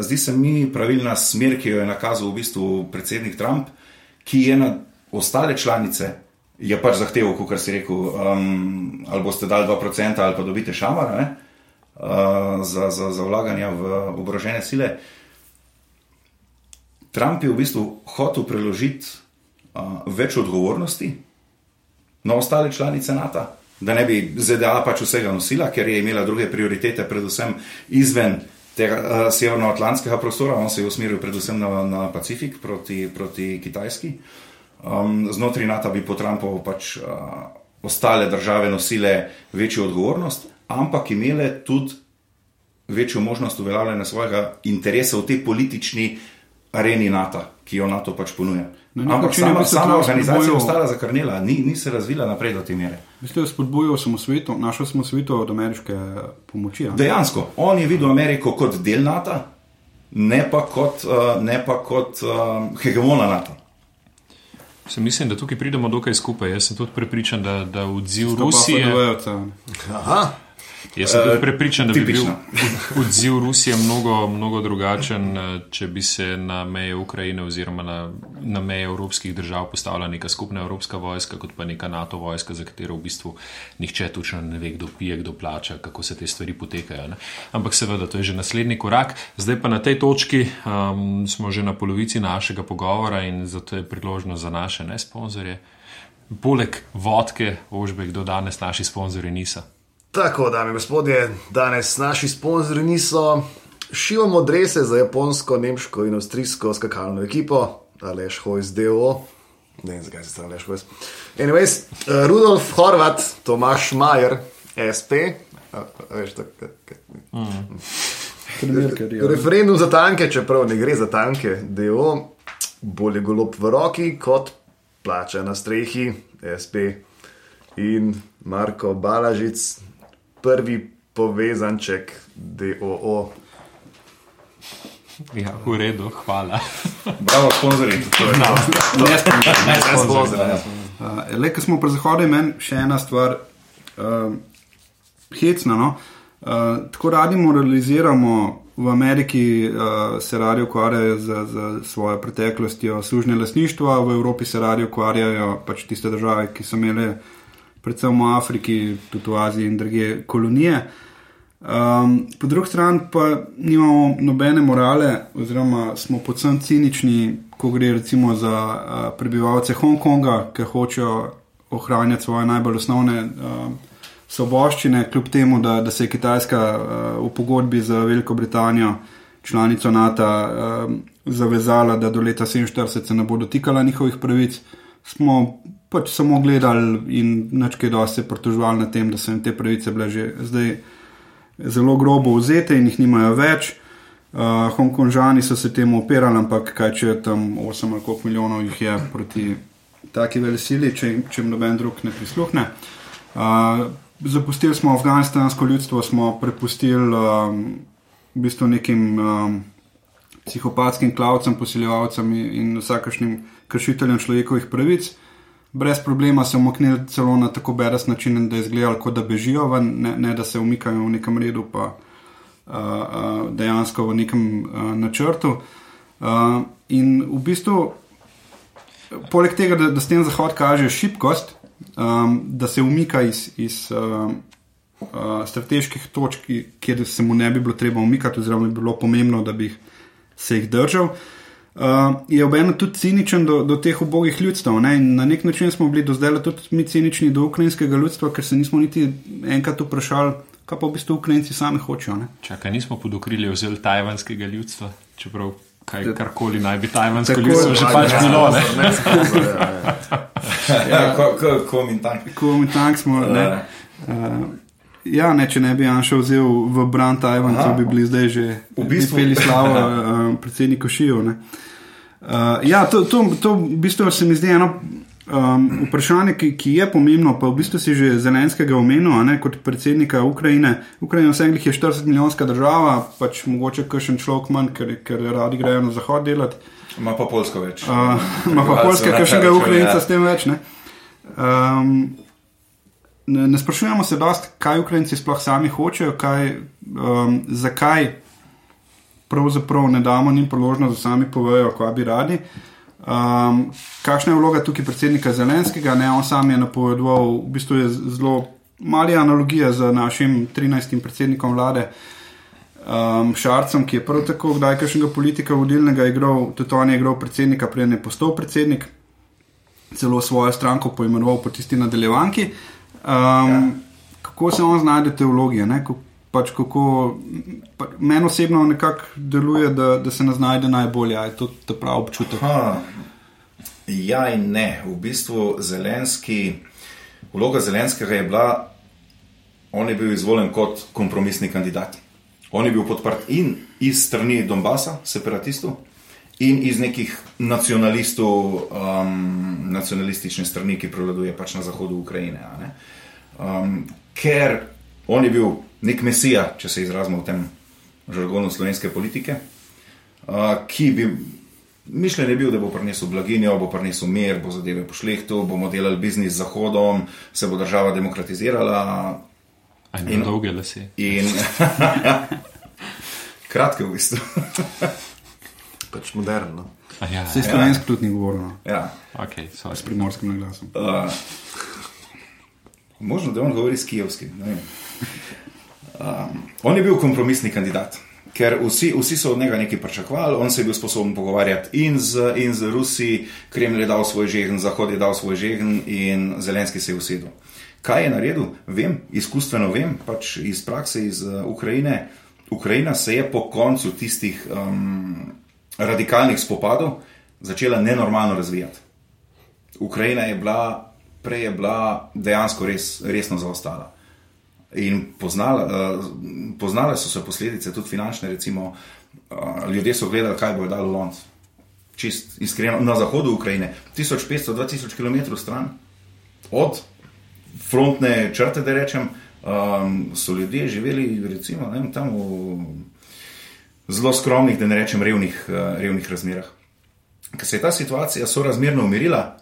zdi se mi pravilna smer, ki jo je nakazal v bistvu predsednik Trump, ki je na ostale članice je pač zahteval, kot si rekel, um, ali boste dali 2% ali pa dobite šamara ne, za, za, za vlaganja v oborožene sile. Trump je v bistvu hotel preložiti uh, več odgovornosti na ostale članice NATO, da ne bi ZDA pač vsega nosila, ker je imela druge prioritete, predvsem izven tega uh, severnoatlantskega prostora, on se je usmeril predvsem na, na Pacifik proti, proti Kitajski. Um, znotraj NATO bi po Trumpovu pač uh, ostale države nosile večjo odgovornost, ampak imele tudi večjo možnost uveljavljanja svojega interesa v tej politični areni NATO, ki jo NATO pač ponuja. Na Ampak je v sama, organizacija je ostala zakrnela, ni, ni se razvila naprej do te mere. Mislim, da spodbujal samosveto, našel samosveto od ameriške pomoči. a ne? Dejansko, on je videl Ameriko kot del NATO, ne pa kot, uh, ne pa kot uh, hegemona NATO. Se mislim, da tukaj pridemo dokaj skupaj. Jaz sem tudi prepričan, da, da odziv Rusije. Aha, Jaz sem tudi Eh, prepričan, da bi bil tipično. od- odziv Rusije mnogo, mnogo drugačen, eh, če bi se na meje Ukrajine oziroma na, na meje evropskih držav postavila neka skupna evropska vojska, kot pa neka NATO vojska, za katero v bistvu nihče točno ne ve, kdo pije, kdo plača, kako se te stvari potekajo. Ne? Ampak seveda, to je že naslednji korak. Zdaj pa na tej točki um, smo že na polovici našega pogovora in zato je priložnost za naše ne sponzorje. Poleg vodke, ožbe, kdo danes naši sponzorji niso. Tako, dame in gospodje, danes naši sponzorji niso. Šivamo drese za japonsko, nemško in avstrijsko skakalno ekipo, Aleš Hojs DO. Ne vem, zakaj se tam Aleš Hojs. Anyways, uh, Rudolf Horvat, Tomaš Majer, SP. A, a, veš, tak, tak, tak. Trenerker, ja. Referendum za tanke, čeprav ne gre za tanke, DO, bolje golob v roki kot plača na strehi, SP. In Marko Balažic, prvi povezanček DOO. Ja, v redu, hvala. Bravo, sponzorji. Ne sponzor, ne Ne sponzor. sponzor, ne. Uh, Le, ko smo pri zahodu, je meni še ena stvar uh, hecna. No? Uh, tako radi moraliziramo, v Ameriki uh, se radi ukvarjajo z, z svojo preteklostjo služne lasništva, v Evropi se radi ukvarjajo pač tiste države, ki so imele predvsem v Afriki, tudi v Aziji in druge kolonije. Um, po drugi strani pa nimamo nobene morale, oziroma smo predvsem cinični, ko gre recimo za uh, prebivalce Hongkonga, ki hočejo ohranjati svoje najbolj osnovne uh, svoboščine, kljub temu, da, da se je Kitajska uh, v pogodbi z Veliko Britanijo, članico NATO, uh, zavezala, da do leta 47 se ne bo dotikala njihovih pravic. Smo pač samo gledali in načkaj dosti se pritoževali nad tem, da so jim te pravice bile že zdaj zelo grobo vzete in jih nimajo več. Uh, Hongkonžani so se temu opirali, ampak kaj če tam 8 ali koliko milijonov jih je proti taki velesili, če, če jim noben drug ne prisluhne. Uh, zapustili smo afganistansko ljudstvo, smo prepustili um, v bistvu nekim um, psihopatskim klavcem, posiljevalcem in, vsakašnim kršiteljem človekovih pravic. Brez problema se umaknili celo na tako beres način, da je izgledalo, kot da bežijo ven, ne, ne da se umikajo v nekem redu, pa uh, uh, dejansko v nekem uh, načrtu. Uh, in v bistvu, poleg tega, da, da s tem Zahod kaže šibkost, um, da se umika iz, iz um, uh, strateških točk, kjer se mu ne bi bilo treba umikati, oziroma bi bilo pomembno, da bi jih, se jih držal. Uh, je obenem tudi ciničen do, do teh ubogih ljudstev. Ne? In Na nek način smo bili do zdaj tudi mi cinični do ukrajinskega ljudstva, ker se nismo niti enkrat vprašali, kaj pa v bistvu Ukrajinci sami hočejo. Ne? Čakaj, nismo pod okrilje vzeli tajvanskega ljudstva, čeprav kaj, karkoli naj bi tajvansko Tako- ljudstvo že pač Ja, bilo. Ne, ne, ne. Ja, ko, ko, ko min tank. Ko mi tank smo. Ne? Ja. Uh, ja, ne, če ne bi Janša vzel v bran Tajvancev, Aha. bi bili zdaj že V bistvu- peli slavo uh, predsedniku Šijo. ne. Uh, ja, to, to, to v bistvu se mi zdi eno um, vprašanje, ki, ki je pomembno, pa v bistvu si že Zelenskega omenil, ne, kot predsednika Ukrajine. Ukrajina vseglih je 40 milijonska država, pač mogoče kakšen človek manj, ker, ker radi grejo na zahod delati. Ima pa Polsko več. Uh, ima pa Prebivalcev Poljska, na kakšnega Ukrajinca ja. s tem več. Ne? Um, ne, ne sprašujemo se dosti, kaj Ukrajinci sploh sami hočejo, kaj, um, zakaj pravzaprav ne damo njim priložnost, da sami povejo, kaj bi radi. Um, kakšna je vloga tukaj predsednika Zelenskega? Ne, on sam je napovedoval, v bistvu je zelo mali analogija z našim 13. predsednikom vlade. Um, Šarcem, ki je prav tako kdaj kakšnega politika vodilnega igral, tudi on je igral predsednika, preden je postal predsednik, celo svojo stranko poimenoval po tisti nadaljevanki. Um, ja. Kako se on znajde v vlogi? Ko- Pač kako, pa, meni osebno nekako deluje, da, da se ne znajde najbolje, a je to ta pravi občutek. Ha, ja in ne. V bistvu Zelenski, vloga Zelenskega je bila, on je bil izvoljen kot kompromisni kandidat. On je bil podprt in iz strani Donbasa, separatistov, in iz nekih nacionalistov, um, nacionalistične strani, ki prevladuje pač na zahodu Ukrajine. Um, ker on je bil nek mesija, če se izrazimo v tem žargonu slovenske politike, uh, ki bi mišljen je bil, da bo prinesel blaginjo, bo prinesel mir, bo zadeve pošlehtil, bomo delali biznis z Zahodom, se bo država demokratizirala. Aj, ne, dolge lase. In kratke v bistvu. Pač moderno. A Ja, Se slovenski tudi ni govoril, no, ja. okay, sorry. s primorskim naglasom. uh, možno, da on govori s kijevskim. Um, on je bil kompromisni kandidat. Ker vsi, vsi so od njega nekaj pričakovali, on se je bil sposoben pogovarjati in z, in z Rusi, Kremlj je dal svoj žegen, Zahod je dal svoj žegen in Zelenski se je usedel. Kaj je naredil? Vem, izkustveno vem, pač iz prakse iz uh, Ukrajine. Ukrajina se je po koncu tistih um, radikalnih spopadov začela nenormalno razvijati. Ukrajina je bila, prej je bila dejansko res, resno zaostala. In poznala, uh, poznale so se posledice, tudi finančne, recimo, uh, ljudje so gledali, kaj bo dalo London. Čist iskreno, na zahodu Ukrajine, 1500-2000 km stran od frontne črte, da rečem, um, so ljudje živeli recimo, ne vem, tam v zelo skromnih, da ne rečem revnih, uh, revnih razmerah. Ker se je ta situacija sorazmerno umirila,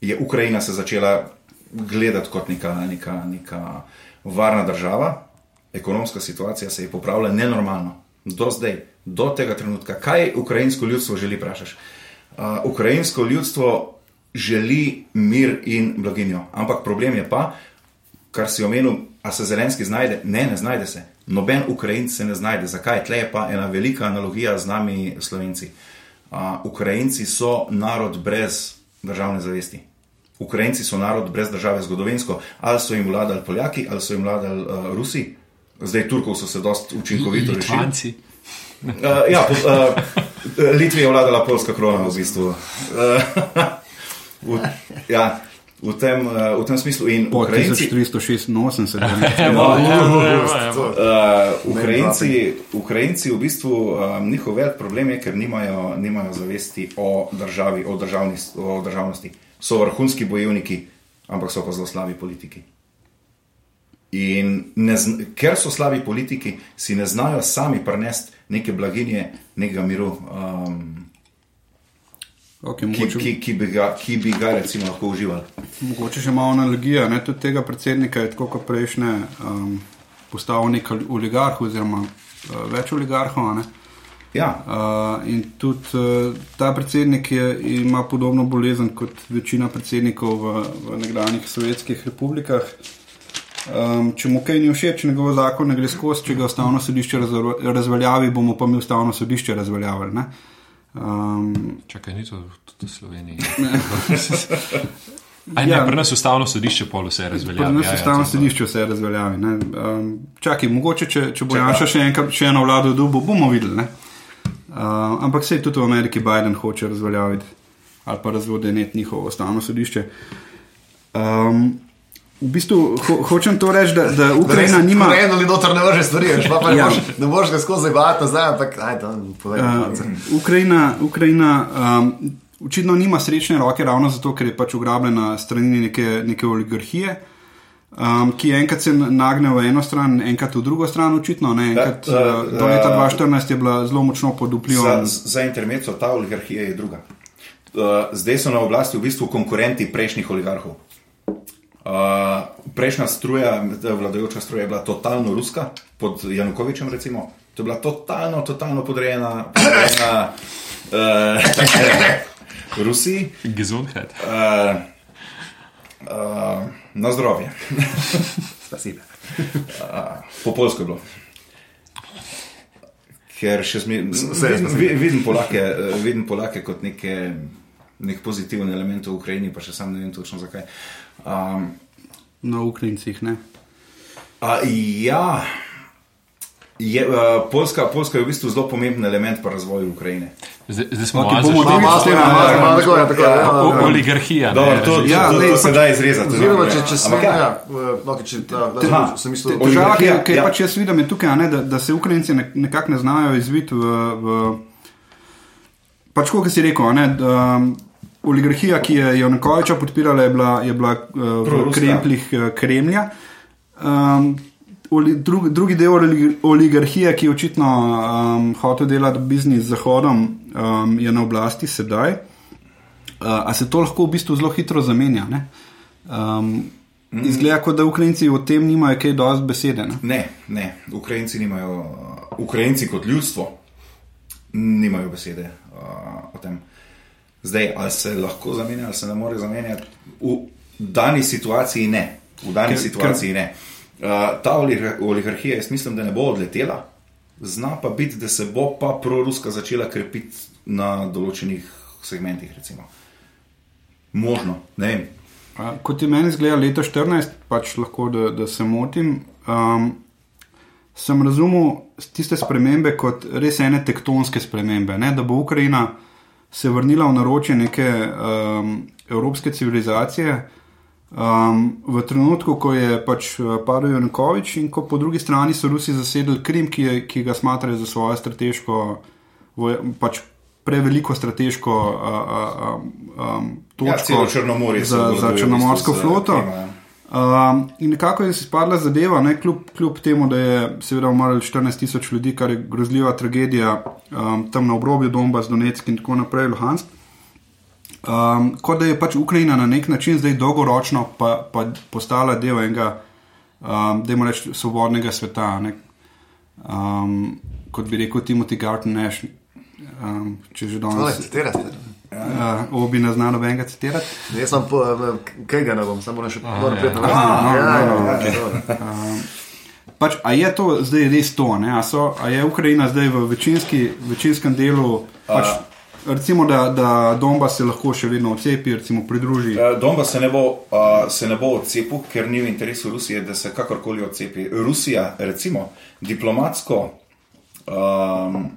je Ukrajina se začela gledati kot neka, neka, neka varna država, ekonomska situacija se je popravila nenormalno. Do zdaj, do tega trenutka. Kaj ukrajinsko ljudstvo želi, vprašaš? Uh, ukrajinsko ljudstvo želi mir in blaginjo. Ampak problem je pa, kar si omenil, a se Zelenski znajde? Ne, ne znajde se. Noben Ukrajinc se ne znajde. Zakaj? Tle je pa ena velika analogija z nami, Slovenci. Uh, Ukrajinci so narod brez državne zavesti. Ukrajinci so narod brez države zgodovinsko. Ali so jim vladali Poljaki, ali so jim vladali uh, Rusi. Zdaj Turkov so se dosti učinkovito rešili. Litvanci. Uh, ja, po, uh, Litvi je vladala polska krona v bistvu. Uh, v, ja, v, tem, uh, v tem smislu. In Po Ukrajinci, 1486, Uh, Ukrajinci, Ukrajinci v bistvu um, njihov velik problem je, ker nimajo, nimajo zavesti o državi, o, državni, o državnosti. So vrhunski bojevniki, ampak so pa zelo slabi politiki. In ne, ker so slabi politiki, si ne znajo sami prenesti neke blaginje, nekega miru, um, okay, ki, mogoče, ki, ki, bi ga, ki bi ga recimo lahko uživali. mogoče še malo analogija. Ne? Tudi tega predsednika je tako kot prejšnje um, postavil nek oligarh, oziroma uh, več oligarhov. ne. Ja, Uh, in tudi uh, ta predsednik je, ima podobno bolezen kot večina predsednikov v, v nekdanjih sovjetskih republikah. Um, če mu kaj ni všeč, njegov zakon ne gre skozi, če ga ustavno sodišče razvel- razveljavi, bomo pa mi ustavno sodišče razveljavili. ne. Um, Čakaj, ni to tudi v Sloveniji. Ne, Ja. pri nas ustavno sodišče pol vse razvelja. Pri nas ustavno sodišče vse razveljavi. ne. Um, čakaj, mogoče, če, če bo Janša še, enkrat, še eno vlado dobil, bomo videli. ne. Uh, ampak se tudi v Ameriki Biden hoče razveljaviti ali pa razvodeneti njihovo ustavno sodišče. Um, v bistvu ho, hočem to reči, da, da Ukrajina nima. Eno ali noter ne vrže stvari, veš, pa, pa ne, Ja. moreš, ne moreš ga skozi zabavati nazaj, ampak ajde, povej. Uh, Uh, Ukrajina, Ukrajina um, očitno nima srečne roke, ravno zato, ker je pač ugrabljena strani neke, neke oligarhije, um, ki enkrat se nagne v eno stran, enkrat v drugo stran, očitno. Ne, enkrat, Ja, uh, uh, do leta uh, 2014 je bila zelo močno pod Za, vplivom. za intermezzo ta oligarhija je druga. Uh, zdaj so na oblasti v bistvu konkurenti prejšnjih oligarhov. Uh, prejšnja struja, vladajoča struja je bila totalno ruska, pod Janukovičem, recimo. To je bila totalno, totalno podrejena, podrejena uh, Rusiji. Gesundheit. Uh, uh, na zdravje. Spasibe. Uh, po polsko je bilo. Ker še zmeraj vidim, vidim, Polake, vidim Polake kot neke, nek pozitiven element v Ukrajini, pa še sam ne vem točno zakaj. Um, Na Ukrajincih. Ne. a, ja, je, uh, Poljska, Poljska je v bistvu zelo pomemben element pri razvoju Ukrajine. Zdaj, zdaj smo okay, malo delili Malo, s tem, malo, ja, malo, tako je, tako je. ja, ja, ja. Oligarhija. ne, Dobro, to? Ja, se da izrezati. Oziroma, če, Ampak če smem, ja. ja, eh, no, če, da, da, da, sem mislil, Te- Težava, ki, ki ja. pač jaz vidim, je tukaj, a ne, da, da se Ukrajinci ne- nekako ne znajo izviti v. v pač, kot si rekel, a ne, da, oligarhija, ki je Janukoviča podpirala, je bila, je bila uh, v kremplih uh, Kremlja. Um, oli, drug, drugi del oli- oligarhije, ki je očitno um, hotel delati biznis z Zahodom, um, je na oblasti sedaj. Uh, a se to lahko v bistvu zelo hitro zamenja? ne? Um, izgleda, kot da Ukrajinci o tem nimajo kaj dosti besede. Ne? Ne, ne, Ukrajinci nimajo, uh, Ukrajinci kot ljudstvo nimajo besede uh, o tem. Zdaj, ali se lahko zamenja, ali se ne more zamenjati, v dani situaciji ne. V dani Ker- situaciji ker... ne. Uh, ta oligar- oligarhija, jaz mislim, da ne bo odletela, zna pa biti, da se bo pa proruska začela krepiti na določenih segmentih. Recimo. Možno, ne vem. Uh, kot je meni zgleda leta 14, pač lahko, da, da se motim. Um, sem razumel tiste spremembe kot res ene tektonske spremembe, ne? da bo Ukrajina se vrnila v naročje neke um, evropske civilizacije. Um, v trenutku, ko je pač uh, padel Janukovič in ko po drugi strani so Rusi zasedli Krim, ki, je, ki ga smatrajo za svojo strateško, pač preveliko strateško uh, uh, um, Ja, točko se za, za črnomorsko floto. Krima, ja. Um, in nekako je se spadla zadeva, ne, kljub, kljub temu, da je seveda umrlo 14 tisoč ljudi, kar je grozljiva tragedija um, tam na obrobju Donbass, Donetsk in tako naprej, Luhansk. Um, kot da je pač Ukrajina na nek način zdaj dolgoročno pa, pa postala del enega, um, da imamo reči, svobodnega sveta. Um, kot bi rekel Timothy Garton Nash, um, če že danes. citirate. Uh, obi ne znano nobenega citirati. Jaz sem po, eh, kaj ga ne bom, samo še moram ja. priti na vrsto. no, Ja, no, ja, okej. ja. Pač, a je to zdaj res to? ne? A, so, a je Ukrajina zdaj v večinski, večinskem delu, pač, recimo, da, da Donbass se lahko še vedno odcepi, recimo pridruži. Uh, Donbass se ne, bo, uh, se ne bo odcepil, ker ni v interesu Rusije, da se kakorkoli odcepi. Rusija, recimo, diplomatsko um,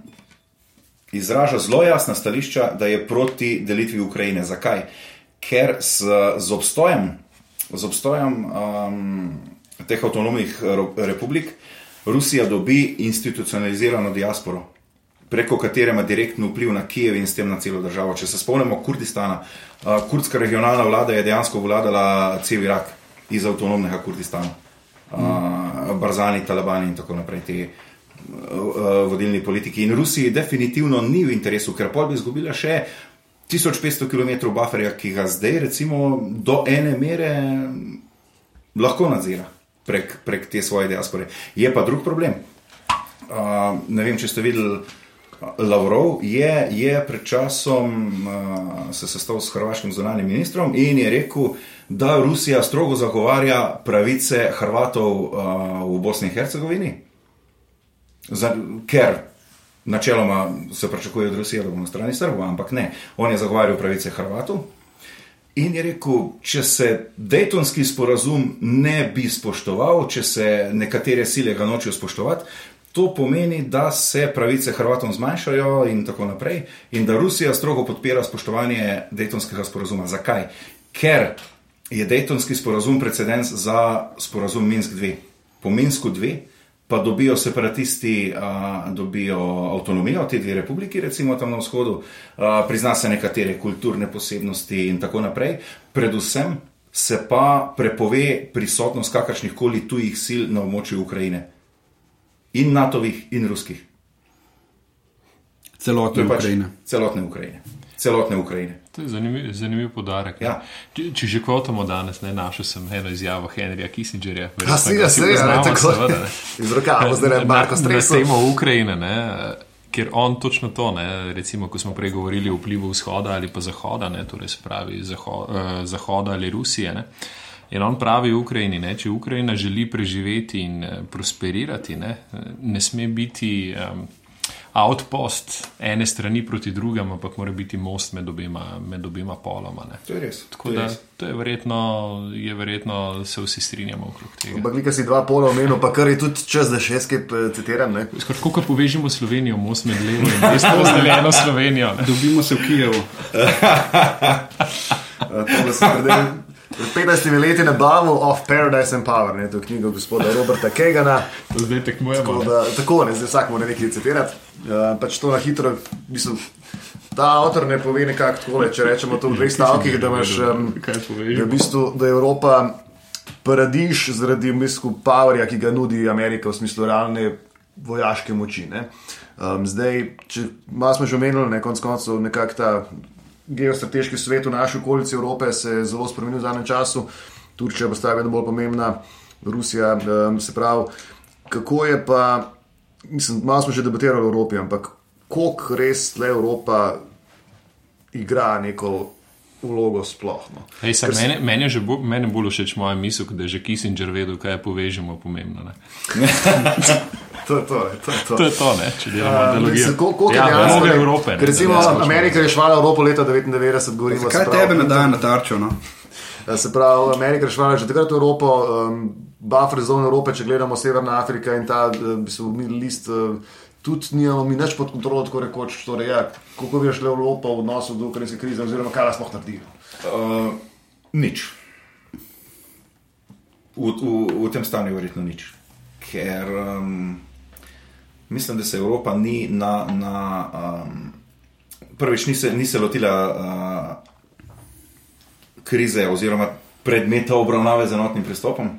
izraža zelo jasna stališča, da je proti delitvi Ukrajine. Zakaj? Ker z, z obstojem, z obstojem um, teh avtonomnih ro- republik Rusija dobi institucionalizirano diasporo. Preko katere ima direktno vpliv na Kijev in s tem na celo državo. Če se spomnimo Kurdistana, uh, kurdska regionalna vlada je dejansko vladala cel Irak iz avtonomnega Kurdistana. Uh, Barzani, Talibani in tako naprej, uh, uh, vodilni politiki. In Rusiji definitivno ni v interesu, ker pol bi izgubila še 1500 km bufferja, ki ga zdaj, recimo, do ene mere lahko nadzira prek, prek te svoje diaspore. Je pa drug problem. Uh, ne vem, če ste videli, Lavrov je, je pred časom uh, se sestal s hrvaškim zunanjim ministrom in je rekel, da Rusija strogo zagovarja pravice Hrvatov uh, v Bosni in Hercegovini, Za, ker načeloma se pričakuje od Rusije, da bo na strani Srbov, ampak ne, on je zagovarjal pravice Hrvatov. In je rekel, če se Daytonski sporazum ne bi spoštoval, če se nekatere sile ga nočejo spoštovati, to pomeni, da se pravice Hrvatom zmanjšajo in tako naprej, in da Rusija strogo podpira spoštovanje Daytonskega sporazuma. Zakaj? Ker je Daytonski sporazum precedens za sporazum Minsk 2. Po Minsku 2 pa dobijo separatisti, a, dobijo avtonomijo, te dve republiki, recimo tam na vzhodu, a, prizna se nekatere kulturne posebnosti in tako naprej. Predvsem se pa prepove prisotnost kakršnih koli tujih sil na območju Ukrajine. In NATO-vih, in ruskih. Celotne pač Ukrajine. Celotne Ukrajine. Celotne Ukrajine. To je zanimiv, zanimiv podarek. Ja. Če, če že kvotamo danes, ne našel sem eno izjavo Henrija Kissingerja. A si ga, Verjetno se je, tako seveda, iz rokava, zdaj je Marko Na stresel. temo Ukrajine, ne, ker on točno to, ne, recimo, ko smo prej govorili o vplivu vzhoda ali pa zahoda, ne, torej se pravi zaho, eh, zahoda ali Rusije. Ne, in on pravi Ukrajini, ne, če Ukrajina želi preživeti in eh, prosperirati, ne, ne sme biti. Um, Outpost ene strani proti drugemu, ampak mora biti most med obema, med obema poloma. Ne. To je res. Tako to je da res. to je verjetno, je verjetno, se vsi strinjamo okrog tega. Ampak nekaj si dva pola omenil, pa kar je tudi čas, da še kaj eh, citiram. Ne? Skratka, Kako povežemo Slovenijo, most med levo in desno, zeleno Slovenijo? Ne? Dobimo se v Kijevu. Tole sem pred- Pred 15 leti na Bavu of Paradise and Power, ne, to je knjiga gospoda Roberta Kegana. To zdaj tekmujemo. Tako, da, tako ne, zdaj vsak mora nekaj citirati. Uh, pač to na hitro, mislim, ta avtor ne pove nekako takole, če rečemo to v dveh stavkih, da imaš. Um, da, v bistvu, da je Evropa paradiž zaradi v bistvu powerja, ki ga nudi Amerika v smislu realne vojaške moči. Ne. Um, zdaj, če malo smo že omenili, ne konc koncev, nekako ta geostrateški svet v naši okolici Evrope se je zelo spremenil v zadnjem času. Turčija postaja vedno bolj pomembna, Rusija, um, se pravi, kako je pa, mislim, malo smo že debatirali o Evropi, ampak koliko res tle Evropa igra neko vlogo sploh. No. Ej, sak, meni, meni je že bo, meni bolj všeč moja misel, da je že Kissinger vedel, kaj je povežemo pomembno. Ne? To je to, to je to. To je to, ne? če delamo Um, analogijo. koliko je ja, dejansko, vloga Evrope. ne, ker Recimo, ne. Amerika je reševala Evropo leta 1999, govorimo se pravi, tebe ne dajo na tarčo? No? Se pravi, Amerika je reševala že takrat Evropo, um, buffer zone Evrope, če gledamo Severna Afrika in ta uh, bistvo, Middle East. Uh, Tudi nimamo mi več pod kontrolo, tako rekoč, torej, ja, kako bi šla Evropa v odnosu do ukrajinske krize, oziroma kaj smo naredili. Uh, nič. V, v, v tem stanju je verjetno nič. Ker um, mislim, da se Evropa ni na. na um, prvič ni se, ni se lotila uh, krize oziroma predmeta obravnave z enotnim pristopom.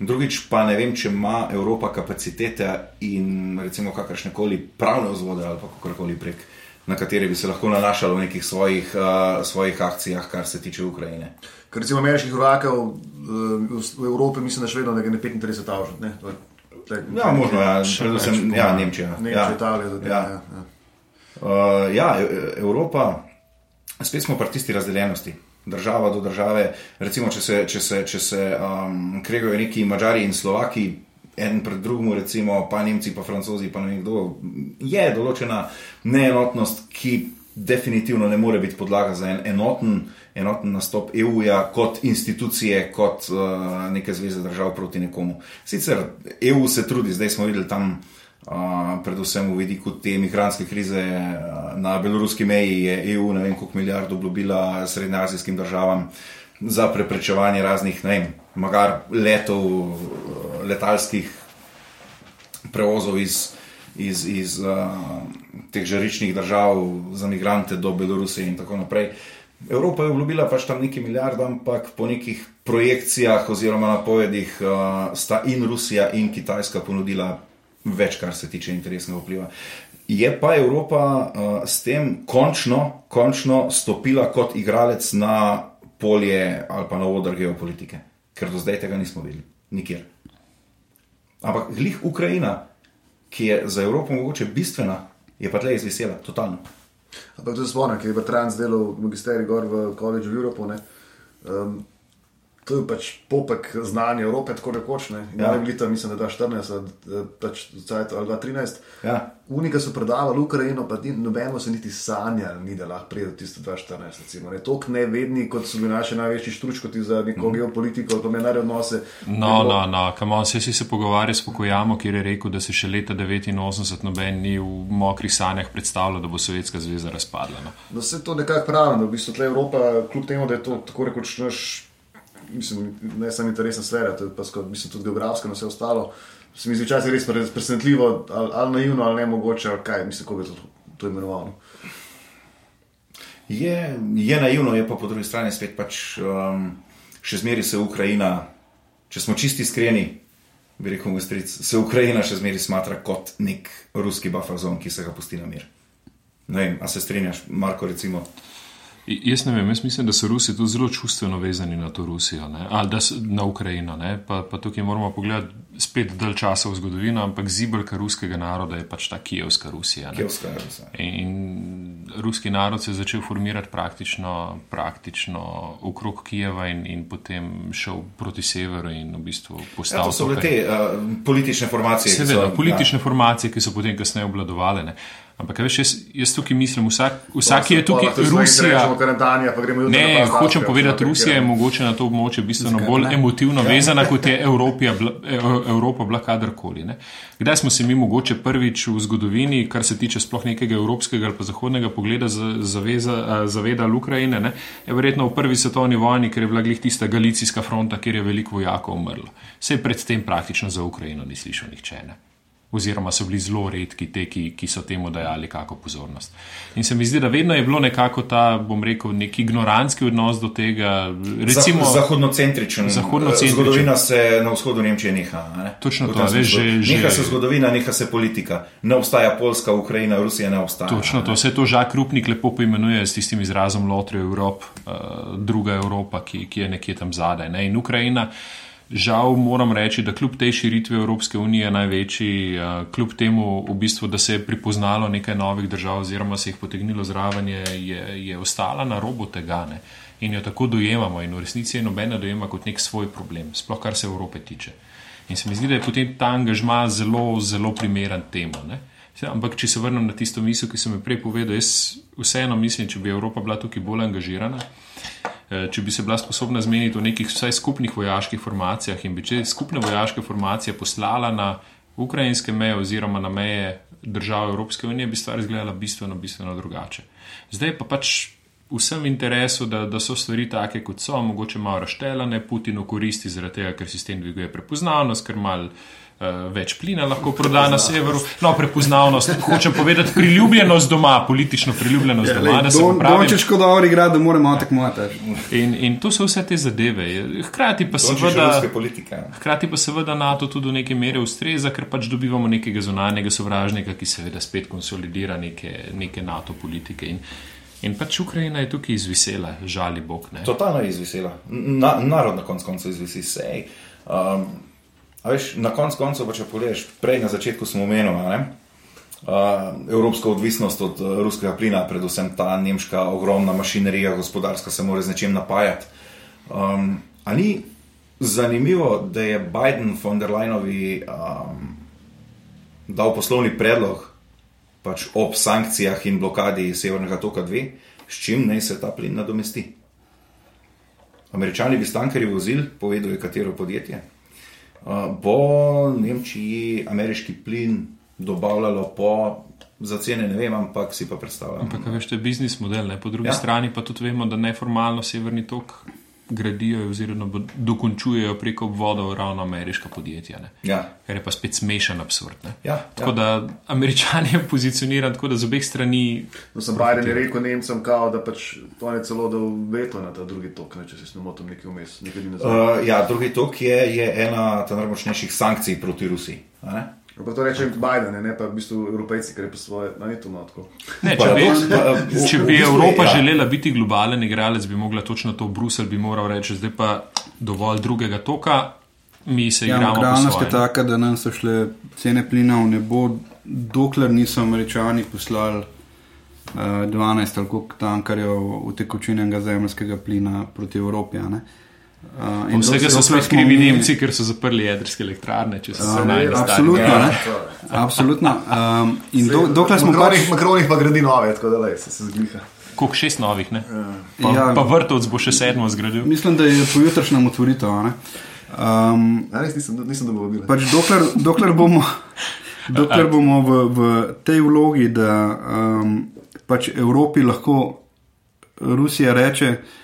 Drugič pa ne vem, če ima Evropa kapacitete in recimo kakršne koli pravne vzvode ali pa kakorkoli prek, na katere bi se lahko nanašalo v nekih svojih, uh, svojih akcijah, kar se tiče Ukrajine. Ker recimo ameriških vojakov uh, v Evropi mislim, da še vedno nekaj 35 avžent. Ja, možno, ja, predvsem več, po ja. Nemčija. Nemčija, ja. Italija, zadeve, Ja. ja, ja. Uh, ja, E- Evropa, spet smo pri tisti razdeljenosti. Država do države, recimo, če se, če se, če se um, kregajo neki Mačari in Slovaki, en pred drugim, recimo, pa Nemci, pa Francozi, pa ne vem kdo, je določena neenotnost, ki definitivno ne more biti podlaga za en enoten, enoten nastop EU-ja kot institucije, kot uh, neke zveze držav proti nekomu. Sicer EU se trudi, zdaj smo videli tam. Uh, predvsem v vidiku te migranske krize uh, na beloruski meji je EU ne vem koliko milijard obljubila srednjeazijskim državam za preprečevanje raznih, ne vem, magar letov, uh, letalskih prevozov iz, iz, iz uh, teh žaričnih držav za migrante do Belorusije in tako naprej. Evropa je obljubila pač tam nekaj milijard, ampak po nekih projekcijah oziroma napovedih uh, sta in Rusija in Kitajska ponudila več, kar se tiče interesnega vpliva. Je pa Evropa uh, s tem končno, končno stopila kot igralec na polje ali pa na odr geopolitike, ker do zdaj tega nismo videli, nikjer. Ampak glih Ukrajina, ki je za Evropo mogoče bistvena, je pa tle izvisela, totalno. Ampak to se spomnim, ker je Bertrand delal magisterij gor v College of Europe. ne. Um, to je pač popek znanja Evrope, tako rekoč. Ne, Ja. ja. bili tam, mislim, da 14 ali pač cajt, ali 2013. Ja. Unika so predavali Ukrajino, pa ni- nobeno se niti sanjali, ni da lahko pride do tiste 2014. Recimo, ne, Tok nevedni, kot so bili naši največji štručkoti za neko mm. geopolitiko ali pa mednarodne odnose. No, no, no, kam on se si se pogovarjal s Pokojamo, kjer je rekel, da se še leta 89 noben ni v mokrih sanjah predstavljal, da bo Sovjetska zveza razpadla. No. No, vse to nekako pravi, da v bistvu tle Evropa, kljub temu, da je to tako rekoč naš, mislim, ne samo interesna sfera, to je pa skod, mislim, tudi geografska in vse ostalo. Se mi zdi včasih res pre- presenetljivo, ali, ali naivno, ali ne mogoče, ali kaj, mislim, kako bi to, to imenoval. no. Je, je naivno, je pa po drugi strani spet pač um, še zmeraj se Ukrajina, če smo čisti iskreni, bi rekel, Mostric, se Ukrajina še zmeraj smatra kot nek ruski buffer zone, ki se ga pusti na mir. Ne vem, a se strinjaš, Marko, recimo. Jaz ne vem, jaz mislim, da so Rusi tudi zelo čustveno vezani na to Rusijo, ne? ali da na Ukrajino. Ne? Pa, pa tukaj moramo pogledati spet dalj časa v zgodovino, ampak zibelka ruskega naroda je pač ta kijevska Rusija. ne. Kijevska Rusija. In ruski narod se je začel formirati praktično, praktično okrog Kijeva in, in potem šel proti severu in v bistvu Ja, postal. to so bile te uh, politične formacije. Seveda, so- politične ja. formacije, ki so potem kasneje obvladovale. Ne. Ampak, veš, jaz, jaz tukaj mislim, vsak, vsak je tukaj Rusija. Pa gremo jutri Ne, na Balkan, hočem če povedati, Rusija je mogoče na to območje bistveno Zakaj bolj ne? emotivno vezana, kot je Evropija, E- Evropa bila kadarkoli. Ne. Kdaj smo se mi mogoče prvič v zgodovini, kar se tiče sploh nekega evropskega ali pa zahodnega pogleda, za- zaveza, zavedali Ukrajine, ne, je verjetno v prvi svetovni vojni, ker je bila glih tista galicijska fronta, kjer je veliko vojakov umrlo. Vse predtem praktično za Ukrajino ni slišal nihče. Ne oziroma so bili zelo redki te, ki, ki so temu dajali kako pozornost. In se mi zdi, da vedno je bilo nekako ta, bom rekel, nek ignorantski odnos do tega. Recimo, Zah- Zahodnocentričen. Zahodnocentričen. Zgodovina se na vzhodu Nemčije neha. Ne? Točno to, veš, že- že- Neha se zgodovina, neha se politika. Ne obstaja Poljska, Ukrajina, Rusija ne obstaja. Točno to, vse to Žak Rupnik lepo poimenuje s tistim izrazom Lotre Evrop, uh, druga Evropa, ki, ki je nekje tam zadaj. Ne? In Ukrajina, žal moram reči, da kljub tej širitvi Evropske unije največji, uh, kljub temu, v bistvu, da se je pripoznalo nekaj novih držav oziroma se jih potegnilo zraven, je, je, je ostala na robu tega. Ne? In jo tako dojemamo, in v resnici je nobena dojema kot nek svoj problem, sploh kar se Evrope tiče. In se mi zdi, da je potem ta angažma zelo, zelo primeren temu. Ne? Ampak, če se vrnem na tisto misel, ki sem jo prej povedal, jaz vseeno mislim, če bi Evropa bila tukaj bolj angažirana, eh, če bi se bila sposobna zmeniti v nekih vsaj skupnih vojaških formacijah in bi če skupne vojaške formacije poslala na ukrajinske meje oziroma na meje držav Evropske unije, bi stvar izgledala bistveno, bistveno drugače. Zdaj pa pač vsem interesu, da, da so stvari take, kot so, mogoče malo raštelane, Putinu koristi zaradi tega, ker si s tem dviguje prepoznavnost, ker mal uh, več plina lahko proda na severu. No, prepoznavnost, hočem povedati, priljubljenost doma, politično priljubljenost doma, da se popravim. Dončeš kot dobro igra, da moramo tekmovati. In, in to so vse te zadeve. Hkrati pa je seveda. Hkrati pa seveda NATO tudi do neke mere ustreza, ker pač dobivamo nekega zunanjega sovražnika, ki seveda spet konsolidira neke, neke NATO politike. In, in pač Ukrajina je tukaj izvisela, žali Bog. Ne? Totalno je izvisela. Na, narod na koncu izvisi sej. Um, a veš, na koncu koncev, pa če pogledaj, prej na začetku smo omenili? Uh, evropska odvisnost od uh, ruskega plina, predvsem ta nemška ogromna mašinerija, gospodarska, se mora z nečem napajati. Um, a ni zanimivo, da je Biden von der Leinovi um, dal poslovni predlog pač ob sankcijah in blokadi Severnega toka 2, s čim naj se ta plin nadomesti? Američani bi stankarji vozili, povedal je katero podjetje. Bo Nemčiji ameriški plin dobavljalo po za cene, ne vem, ampak si pa predstavljam. Ampak, veš, to je biznis model. Ne? Po drugi ja. strani pa tudi vemo, da neformalno severni tok gradijo oziroma dokončujejo preko obvodov ravno ameriška podjetja. Ne? Ja, Kar je pa spet smešen absurd. Ne? ja, Tako ja. da američan je pozicioniran tako, da z obeh strani No, sem Biden je rekel Nemcem, kao, da pač to je celo dal veto na ta drugi tok, ne, če se ne motim, nekaj vmes. Uh, ja, drugi tok je, je ena najmočnejših sankcij proti Rusiji. A ne? Ampak to reče Biden, ne, ne pa v bistvu Evropejci, ker je pa svoje, no, ni to malo tako. Ne, Pa če bi, pa, v- če bi Evropa ja. želela biti globalen igralec, bi mogla točno to Bruselj bi moral reči, zdaj pa dovolj drugega toka, mi se Ja, igramo. po realnost je taka, da nam so šle cene plina v nebo, dokler niso američani poslali uh, 12 ali koliko tankarjev utekočenega zemljskega plina proti Evropi. a ne. Uh, In vsega so spet smo krivi mi- Nemci, ker so zaprli jedrske elektrarne, če so se Ja, najbolj absolutno, ne. Absolutno. Um, in do, dokler smo pač, Makronih, pa gradi nove, tako da lej, se, se zgliha. Koliko šest novih, ne? Pa, Ja. pa vrtovc bo še sedmo zgradil. mislim, da je pojutrišnjem otvoritev. a ne. Um, Ja, res nisem, nisem dobil vabila. pač dokler, dokler bomo, dokler bomo v, v tej vlogi, da um, pač Evropi lahko Rusija reče, a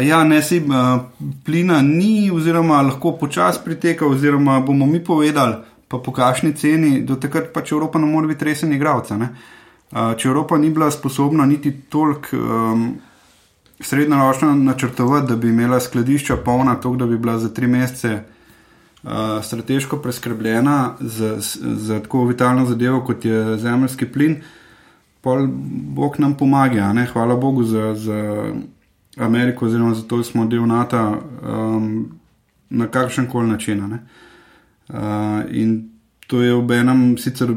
ja, ne si uh, plina ni, oziroma lahko počasi priteka, oziroma bomo mi povedali, pa po kakšni ceni, do takrat pač Evropa ne more biti resen igralca. ne. Uh, če Evropa ni bila sposobna niti toliko um, srednjeročno načrtovati, da bi imela skladišča polna, tako da bi bila za tri mesece uh, strateško preskrbljena za, tako vitalno zadevo, kot je zemljski plin, pol Bog nam pomaga. a. Hvala Bogu za, za Ameriko, oziroma za to, da smo del NATO um, na kakšen koli način. ne. Uh, in to je ob enem sicer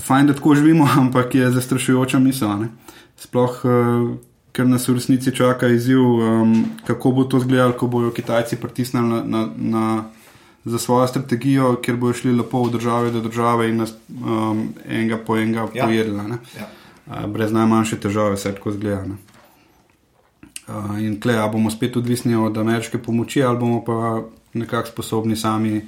fajn, da tako živimo, ampak je zastrašujoča misel. ne. Sploh, uh, ker nas v resnici čaka izziv, um, kako bo to izgledalo, ko bodo Kitajci pritisnili na, na, na, za svojo strategijo, ker bodo šli lepo od države do države in nas um, enega po enega Ja. pojedli. Ja. Uh, brez najmanjše težave, vse tako zgleda. Uh, in tle, ali bomo spet odvisni od ameriške pomoči, ali bomo pa nekako sposobni sami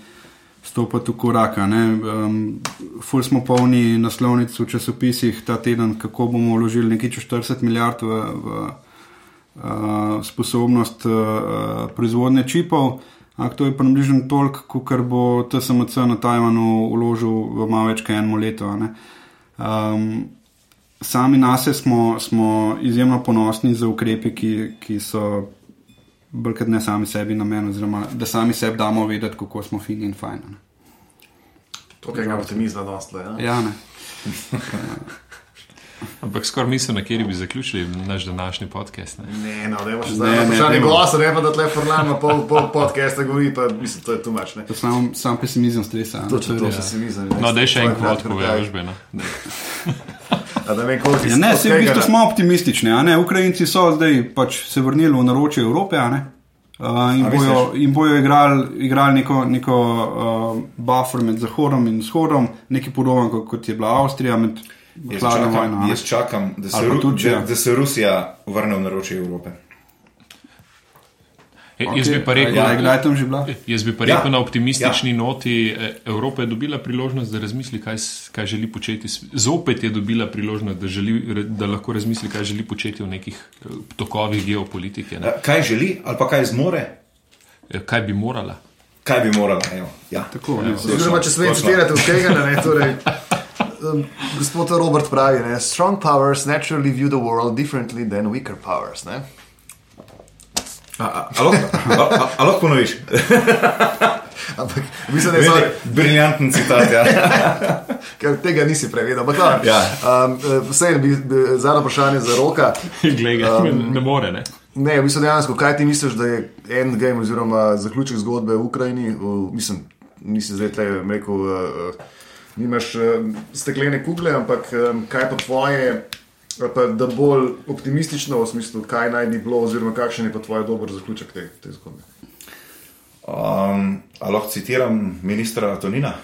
stopiti v korak. Um, ful smo polni naslovnic v časopisih ta teden, kako bomo vložili nekaj čez 40 milijard v, v uh, sposobnost uh, proizvodnje čipov. Ampak to je približno toliko, kot bo TSMC na Tajvanu vložil v malo več kot eno leto. ne. Um, sami na sebe smo, smo izjemno ponosni za ukrepe, ki, ki so bolj kot ne sami sebi namen, oziroma da sami sebi damo vedeti, kako smo fini in fajn. a ne. To, kar ga optimizma dosta. Ja. Ja, ne. Ampak skoraj mislim, na kjer bi zaključili naš današnji podcast. Ne? Ne, no, da Ne, zdaj ne, vprašanje dajmo. gosta, ne pa da tle formalno pol, pol podcasta govori, pa mislim, to je tu mač. To je sam, sam pesimizem stresa. ne. Je to res. se mi zdi. No, da je še en kvot, poveš, Beno. Da vem, koliko Ja, ne, se v bistvu smo optimistični. a ne. Ukrajinci so zdaj pač se vrnili v naročje Evrope a ne. Uh, in, A bojo, in bojo igrali, igrali neko, neko uh, buffer med Zahodom in Vzhodom, nekaj podobno kot, kot je bila Avstrija med Jaz čakam, vojno. a ne. jaz čakam da, se Ru, Turčija. da, da se Rusija vrne v naročje Evrope. E, Jaz bi pa rekel, Ja, kdaj je tam že bila? Jaz bi pa Ja. rekel na optimistični ja. noti, eh, Evropa je dobila priložnost, da razmisli, kaj, kaj želi početi. Zopet je dobila priložnost, da, želi, da lahko razmisli, kaj želi početi v nekih eh, tokovih geopolitike. Ne. Eh, Kaj želi ali pa kaj zmore, Eh, Kaj bi morala? kaj bi morala. Evo, ja. Tako, ne. Oziroma, če smem Točno. citirati od tega, ne, torej, um, gospod Robert pravi, ne, strong powers naturally view the world differently than weaker powers. Ne? A, a, a, lahko- ponoviš? Ampak mislim, da je sorry, Briljanten citat. Ja. ker tega nisi prevedel. Ampak, dobro, Ja. um, vse bi, bi zadnjo vprašanje za roka. Glej, um, ne, ne more. Ne. Ne, mislim dejansko, kaj ti misliš, da je endgame oziroma zaključek zgodbe v Ukrajini? V, mislim, nisi zdaj te rekel, uh, nimaš uh, steklene kugle, ampak um, kaj pa tvoje, ali pa da bolj optimistično v smislu, kaj naj bi bilo, oziroma kakšen je pa tvoj dober zaključek te, te zgodbe. Um, a lahko citiram ministra Tonina?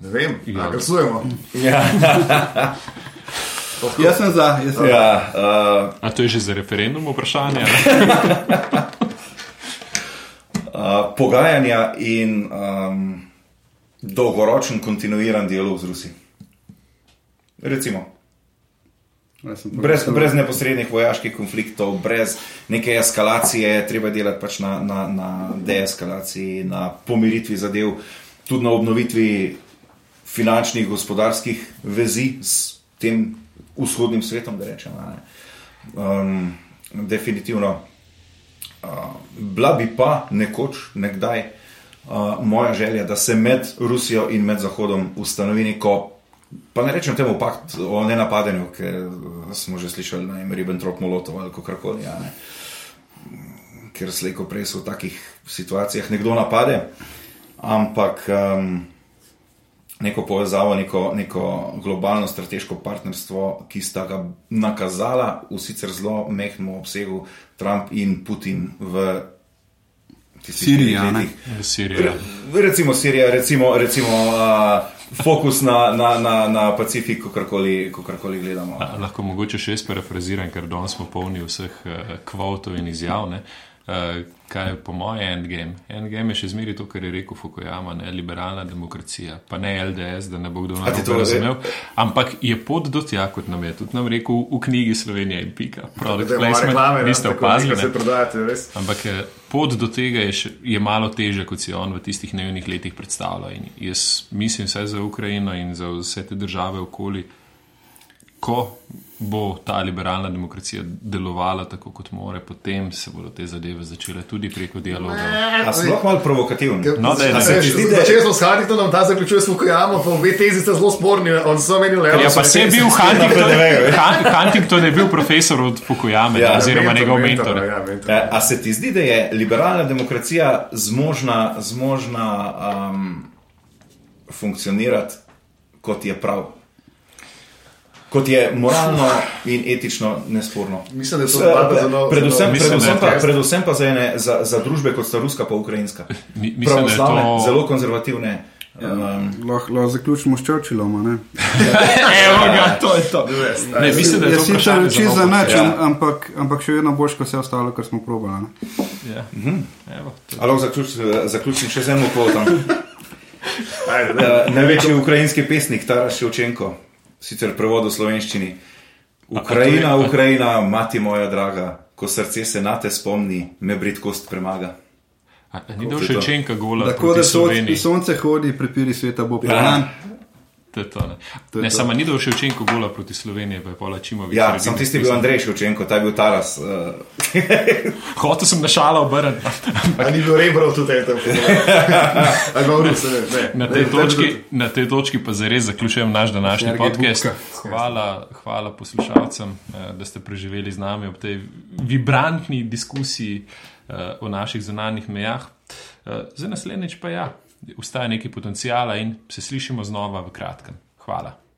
Ne vem, Ja. ja. glasujemo. Ja. Jaz sem za, jaz sem ja uh, A to je že za referendum vprašanje? ali? uh, pogajanja in um, dolgoročen kontinuiran dialog z Rusijo. Recimo. Brez, brez neposrednih vojaških konfliktov, brez neke eskalacije, treba delati pač na, na, na deeskalaciji, na pomiritvi zadev, tudi na obnovitvi finančnih, gospodarskih vezi s tem vzhodnim svetom, da rečem. a ne. Um, definitivno. Uh, bila bi pa nekoč, nekdaj, uh, moja želja, da se med Rusijo in med Zahodom ustanovi neko Pa ne rečem temu pakt o nenapadanju, ker smo že slišali na ime Ribbentrop Molotov ali kako koli. Ja, ne. ker slejko prej se v takih situacijah nekdo napade, ampak um, neko povezavo, neko, neko globalno strateško partnerstvo, ki sta ga nakazala v sicer zelo mehkem obsegu Trump in Putin v tistih Sirija. Sirija. Re- Recimo Sirija, recimo, recimo uh, fokus na, na, na, na Pacifik, kakorkoli, kakorkoli gledamo. A, lahko mogoče še jaz parafraziram, ker danes smo polni vseh uh, kvotov in izjav. Ne? Uh, kaj je po mojem endgame? Endgame je še zmeraj to, kar je rekel Fukuyama, ne liberalna demokracija, pa ne LDS, da ne bo kdo narobe razumel. Ampak je pot do tja, kot nam je tudi nam rekel v knjigi Slovenija in pika. Product placement, reklame, niste tako opazili. ne? Prodajate, res. Ampak eh, pot do tega je, še, je malo teže, kot si on v tistih naivnih letih predstavljal. In jaz mislim, vse za Ukrajino in za vse te države okoli, ko bo ta liberalna demokracija delovala tako, kot more, potem se bodo te zadeve začele tudi preko dialoga. A sploh malo provokativni. No, da je Začeli smo s Huntingtonom, ta zaključuje s Fukuyama, pa obe tezi sta zelo sporni, on so menili, da Ja, pa se je bil Huntington, napredujejo, Han- Huntington je bil profesor od Fukuyame, Ja, ja, oziroma njegov mentor. Ja, mentor. Eh, A se ti zdi, da je liberalna demokracija zmožna, zmožna um, funkcionirati kot je prav? Kot je moralno in etično nesporno. Mislim, da je to pre- zelo- predvsem, Mislim, predvsem, pa, predvsem pa za, ene, za, za družbe kot sta ruska pa ukrajinska. Mi- mislim, da je Pravoslavne, to- zelo konzervativne. Um, Lahko lahko zaključimo s Churchillom. a Ne? Evo ga, to je to. Ne, mislim, da je to sicer reči za nič, Ja. am- ampak, ampak še vedno boš, kot vse ostalo, kar smo probali. Ne? Ja. Ali lahko zaključ, zaključim še z enim kvotom? Uh, največji ukrajinski pesnik Taras Ševčenko, sicer prevod v slovenščini. Ukrajina, je- Ukrajina, mati moja draga, ko srce se na te spomni, me britkost premaga. A, a ni dal to. še čenka gola Tako proti da sonce hodi, prepiri sveta bo Ja. pran. To je to, ne, To je ne to. samo ni dal še čenka gola proti Sloveniji, pa je Pola Čimovič. Ja, naredil sem tisti pisem. bil Andrej Ševčenko, ta je bil Taras. Uh, Hotel sem na šala obrniti. A ni bil Rebrov tudi tam? Ali pa Rus, ne, ne. Na tej, točki, na tej točki pa zares zaključujem naš današnji podcast. Hvala, hvala poslušalcem, eh, da ste preživeli z nami ob tej vibrantni diskusiji eh, o naših zunanjih mejah. Eh, Za naslednjič pa ja, ustaja nekaj potencijala in se slišimo znova v kratkem. Hvala.